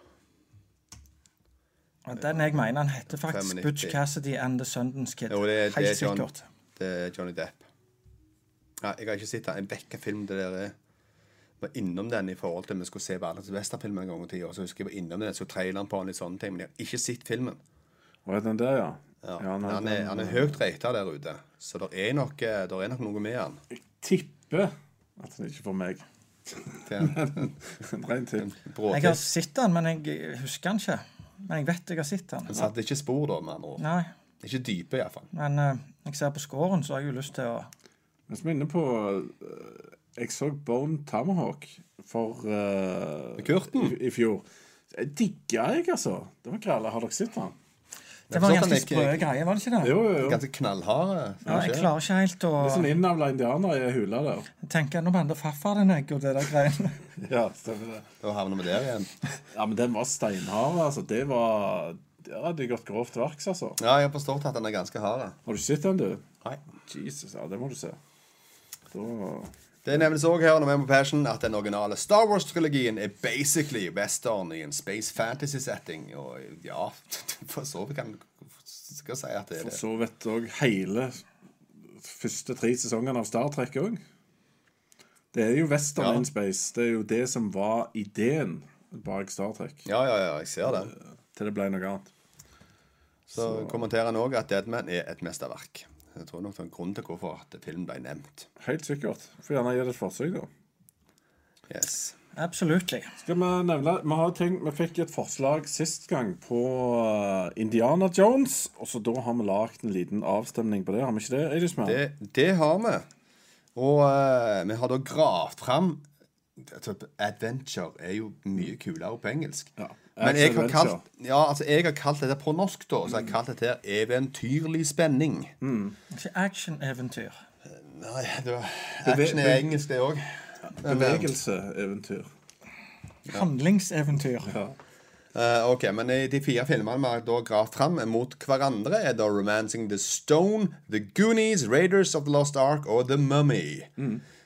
Speaker 7: Den jeg mener han heter faktisk
Speaker 5: 95.
Speaker 7: Butch Cassidy and The Sundance Kid.
Speaker 5: Jo, det, er- det
Speaker 7: Helt
Speaker 5: er John,
Speaker 7: sikkert.
Speaker 5: det er Johnny Depp. Ja, jeg har ikke sett den. En vekka film det der er. var innom den i forhold til vi skulle se Verdens Westerfilm en gang i tida. Så husker jeg var innom den, så traileren på den litt sånne ting. Men jeg har ikke sett filmen.
Speaker 6: Hva er den der, ja?
Speaker 5: Ja.
Speaker 6: Ja, nei,
Speaker 5: han, er, han er høyt rata der ute, så det er, nok, eh, der er nok noe med han.
Speaker 6: Jeg tipper at han ikke får meg. En Ren.
Speaker 7: Jeg har sett han, men jeg husker han ikke. Men jeg vet jeg har sett han.
Speaker 5: Han satte ikke spor, da, med andre ord.
Speaker 7: Nei.
Speaker 5: Ikke dype, iallfall.
Speaker 7: Men uh, jeg ser på scoren, så har jeg jo lyst til å
Speaker 6: Hvis vi er inne på uh, Jeg så Bone Tamahawk for uh,
Speaker 5: Kurten?
Speaker 6: i, i fjor. Jeg digga jeg, altså. Det var greit. Har dere sett den?
Speaker 7: Det var en ganske
Speaker 5: at
Speaker 7: sprø greie, var det ikke det?
Speaker 6: Jo, jo, jo.
Speaker 5: Ganske knallharde.
Speaker 7: Ja, jeg klarer ikke helt å
Speaker 6: Det er sånn innavla indianer i hula der.
Speaker 7: Tenker nå mer farfar din egg og det der greiene.
Speaker 6: Ja, stemmer det.
Speaker 5: Da havner vi der igjen.
Speaker 6: Ja, men den var steinhard, altså. Det var Der hadde de gått grovt verks, altså.
Speaker 5: Ja, jeg har forstått at den er ganske hard.
Speaker 6: Har du sett den, du?
Speaker 5: Nei.
Speaker 6: Jesus, ja, det må du se. Da
Speaker 5: Det nevnes òg her når vi er på Passion at den originale Star Wars-trilogien er basically western i en space fantasy-setting. Og ja, for så vidt kan skal si at det er det.
Speaker 6: For så vidt òg hele første tre sesongene av Star Trek òg. Det er jo western
Speaker 5: Ja.
Speaker 6: in space. Det er jo det som var ideen bak Star Trek.
Speaker 5: Ja, ja, ja, jeg ser det.
Speaker 6: Til det ble noe annet.
Speaker 5: Så kommenterer han òg at Deadman er et mesterverk. Jeg tror nok det er en grunn til hvorfor at filmen ble nevnt.
Speaker 6: Helt sikkert. Får gjerne gi det et forsøk, da.
Speaker 5: Yes.
Speaker 7: Absolutt.
Speaker 6: Skal vi nevne Vi har tenkt, vi fikk et forslag sist gang på uh, Indiana Jones. Og så da har vi lagd en liten avstemning på det. Har vi ikke det, Eidisman?
Speaker 5: Det, det har vi. Og uh, vi har da gravd fram Adventure er jo mye kulere på engelsk.
Speaker 6: Ja.
Speaker 5: Men jeg har, kalt, ja, altså jeg har kalt dette på norsk, da. Så jeg har kalt dette eventyrlig spenning.
Speaker 7: Ikke action-eventyr.
Speaker 5: Nei, det var action er engelsk, det òg.
Speaker 6: Bevegelseeventyr.
Speaker 7: Handlingseventyr.
Speaker 6: Ja.
Speaker 5: Uh, ok, men i de fire filmene vi har da gravd fram mot hverandre, er da 'Romancing the Stone', 'The Goonies', 'Raiders of the Lost Ark' og 'The Mummy'.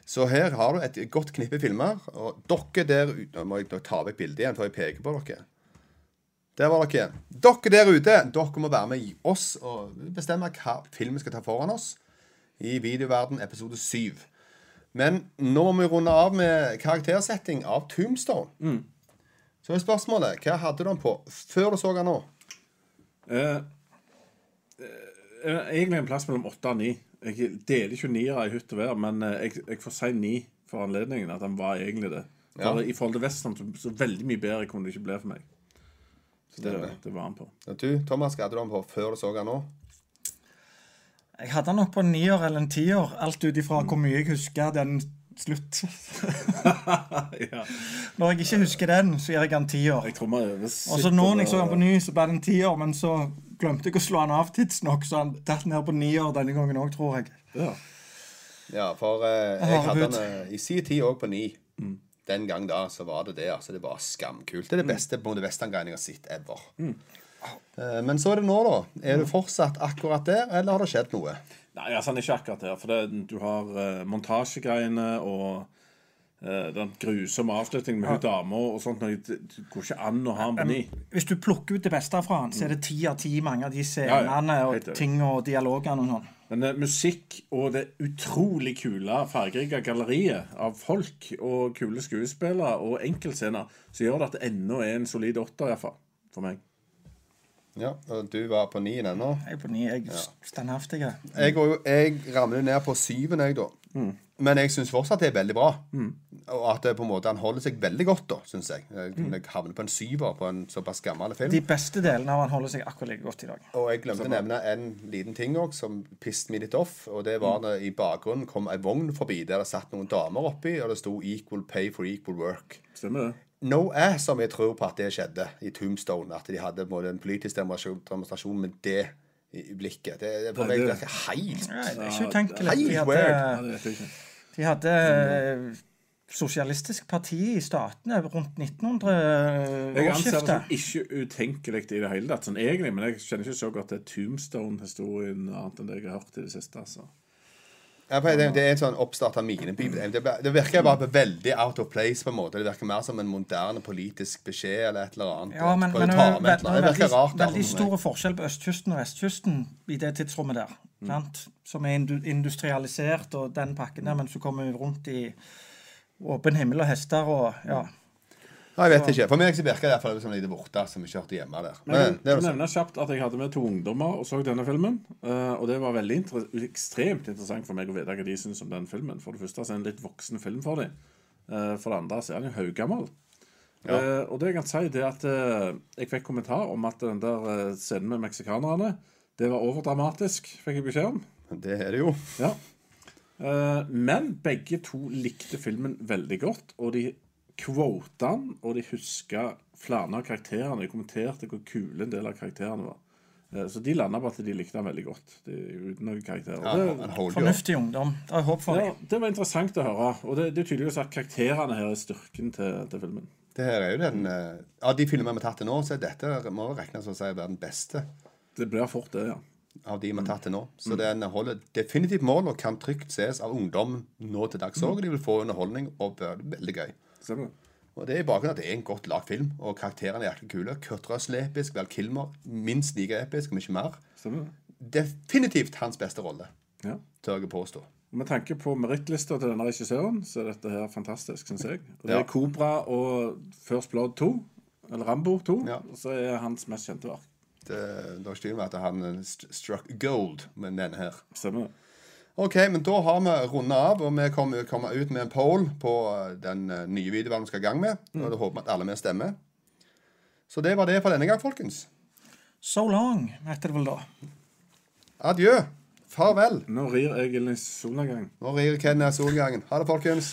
Speaker 5: Så her har du et godt knippe filmer. Og dere der ute Nå må jeg ta vekk bildet igjen, for jeg peker på dere. Der var dere. Dere der ute, dere må være med i oss og bestemme hva film vi skal ta foran oss i Videoverden episode 7. Men nå må vi runde av med karaktersetting av Tombstone. Så er spørsmålet hva hadde du den på før du så den nå?
Speaker 6: Uh, uh, egentlig en plass mellom åtte og ni. Jeg deler ikke niere i hytt og vær, men eh, jeg, jeg får si ni for anledningen. At den var egentlig det. For I forhold til Western så, så veldig mye bedre kunne det ikke bli for meg. Det, det var han på.
Speaker 5: Du, Thomas, hva hadde du han på før du så han nå?
Speaker 7: Jeg hadde han nok på en nier eller en tier, alt ut ifra hvor mye jeg husker den slutt.
Speaker 6: ja.
Speaker 7: Når jeg ikke husker den, så gir jeg den tier.
Speaker 6: Er over
Speaker 7: Og så nå når jeg så den på ny, så ble det en tier, men så glemte jeg å slå den av tidsnok, så han datt ned på nier denne gangen òg, tror jeg.
Speaker 6: Ja.
Speaker 5: Ja, for eh, jeg hadde
Speaker 7: han
Speaker 5: den eh, i sin tid òg på ni. Den gang da så var det det. altså Det var skamkult. Det er det beste på jeg har sett ever. Mm. men så er det nå, da. Er du fortsatt akkurat der, eller har det skjedd noe?
Speaker 6: Nei, altså, han er ikke akkurat der. For det, du har uh, montasjegreiene og uh, den grusomme avslutningen med hun dama og sånt. Det, det går ikke an å ha en på ni.
Speaker 7: Hvis du plukker ut det beste fra han, så er det ti av ti mange av de
Speaker 6: Ja, ja.
Speaker 7: og ting og dialogene og sånn.
Speaker 6: Men eh, musikk og det utrolig kule, fargerike galleriet av folk og kule skuespillere og enkeltscener, så gjør det at det ennå er en solid åtter, iallfall. For meg.
Speaker 5: Ja, og du var på ni ennå.
Speaker 7: Jeg er på ni. Jeg er standhaftig.
Speaker 5: Jeg, jeg ramler jo ned på syven, jeg, da. Men jeg syns fortsatt det er veldig bra. Og at det på en måte han holder seg veldig godt, da, syns jeg. Jeg, jeg havner på en syver på en såpass gammel film.
Speaker 7: De beste delene av han holder seg akkurat like godt i dag.
Speaker 5: Og jeg glemte å nevne en liten ting òg som pissed meg litt off. Og det var når i bakgrunnen kom ei vogn forbi der det satt noen damer oppi, og det sto 'Equal pay for equal work'.
Speaker 6: Stemmer det?
Speaker 5: No ass som jeg tror på at det skjedde i Tombstone. At de hadde både en politisk demonstrasjon, med det i blikket. Det, det
Speaker 6: på
Speaker 5: meg virker helt. Helt weird.
Speaker 7: De hadde eh, Sosialistisk parti i statene rundt
Speaker 6: Jeg anser det som ikke utenkelig i det hele tatt, sånn egentlig. Men jeg kjenner ikke så godt til Tombstone-historien annet enn det jeg har hørt i det siste. altså.
Speaker 5: Ja, det, det er en sånn oppstarta minepip. Det, det virker bare veldig out of place. på en måte Det virker mer som en moderne politisk beskjed eller et eller annet.
Speaker 7: Ja, men,
Speaker 5: men,
Speaker 7: men det er veldig,
Speaker 5: rart.
Speaker 7: veldig
Speaker 5: altså,
Speaker 7: stor forskjell på østkysten og vestkysten i det tidsrommet der. Mm. Som er industrialisert og den pakken der, mens du kommer rundt i åpen himmel og hester og ja.
Speaker 5: Ja, jeg vet ikke. For meg så virker det som en liten lite borte som ikke hørte hjemme der.
Speaker 6: Men
Speaker 5: Men
Speaker 6: jeg
Speaker 5: det er
Speaker 6: kan
Speaker 5: jo sånn.
Speaker 6: nevne kjapt at jeg hadde med to ungdommer og så denne filmen. eh, og det var veldig inter ekstremt interessant for meg å vite hva de syns om den filmen. For det første så er det en litt voksen film for dem. Eh, for det andre så er den jo Ja. Eh, og det jeg kan si, det er at eh, jeg fikk kommentar om at den der eh, scenen med meksikanerne Det var overdramatisk, fikk jeg beskjed om.
Speaker 5: Det er det jo.
Speaker 6: Ja. Eh, men begge to likte filmen veldig godt, og de den, og de huska flere av karakterene. De kommenterte hvor kule en del av karakterene var. Eh, Så de landa på at de likte han veldig godt. De, uten noen karakterer.
Speaker 5: Ja.
Speaker 7: Fornuftig ungdom. Det er håp for
Speaker 6: ja, det var interessant å høre. Og det, det er tydeligvis at karakterene her er styrken til, til filmen.
Speaker 5: Det her er jo den eh, Av de filmene vi har tatt til nå, så er dette må regnes som å si være den beste
Speaker 6: Det blir fort det, ja.
Speaker 5: av de vi har tatt til nå. Så den holder definitivt mål og kan trygt ses av ungdom nå til dags òg. De vil få underholdning og bør veldig gøy.
Speaker 6: Stemmer.
Speaker 5: Og det er i bakgrunnen at det er en godt lagd film, og karakterene er jæklig kule. Kurt Russell er episk, Val Kilmer minst like episk, om ikke mer.
Speaker 6: Stemmer.
Speaker 5: Definitivt hans beste rolle,
Speaker 6: Ja.
Speaker 5: tør jeg påstå.
Speaker 6: Med tanke på merittlista til denne regissøren, så er dette her fantastisk, syns jeg. Og det
Speaker 5: Ja.
Speaker 6: er Cobra og First Blood 2, eller Rambo 2,
Speaker 5: Ja.
Speaker 6: så er hans mest kjente verk.
Speaker 5: Det, det er ikke tvil om at han struck gold med denne her.
Speaker 6: Stemmer det?
Speaker 5: Ok, men da har vi runda av, og vi kommer, kommer ut med en poll på eh, den eh, nye videoen vi skal i gang med. Og da håper vi at alle med stemmer. Så det var det for denne gang, folkens.
Speaker 7: So long, heter det vel da.
Speaker 5: Adjø. Farvel.
Speaker 6: Nå rir jeg i solnedgang.
Speaker 5: Nå rir Ken solgangen. Ha det, folkens.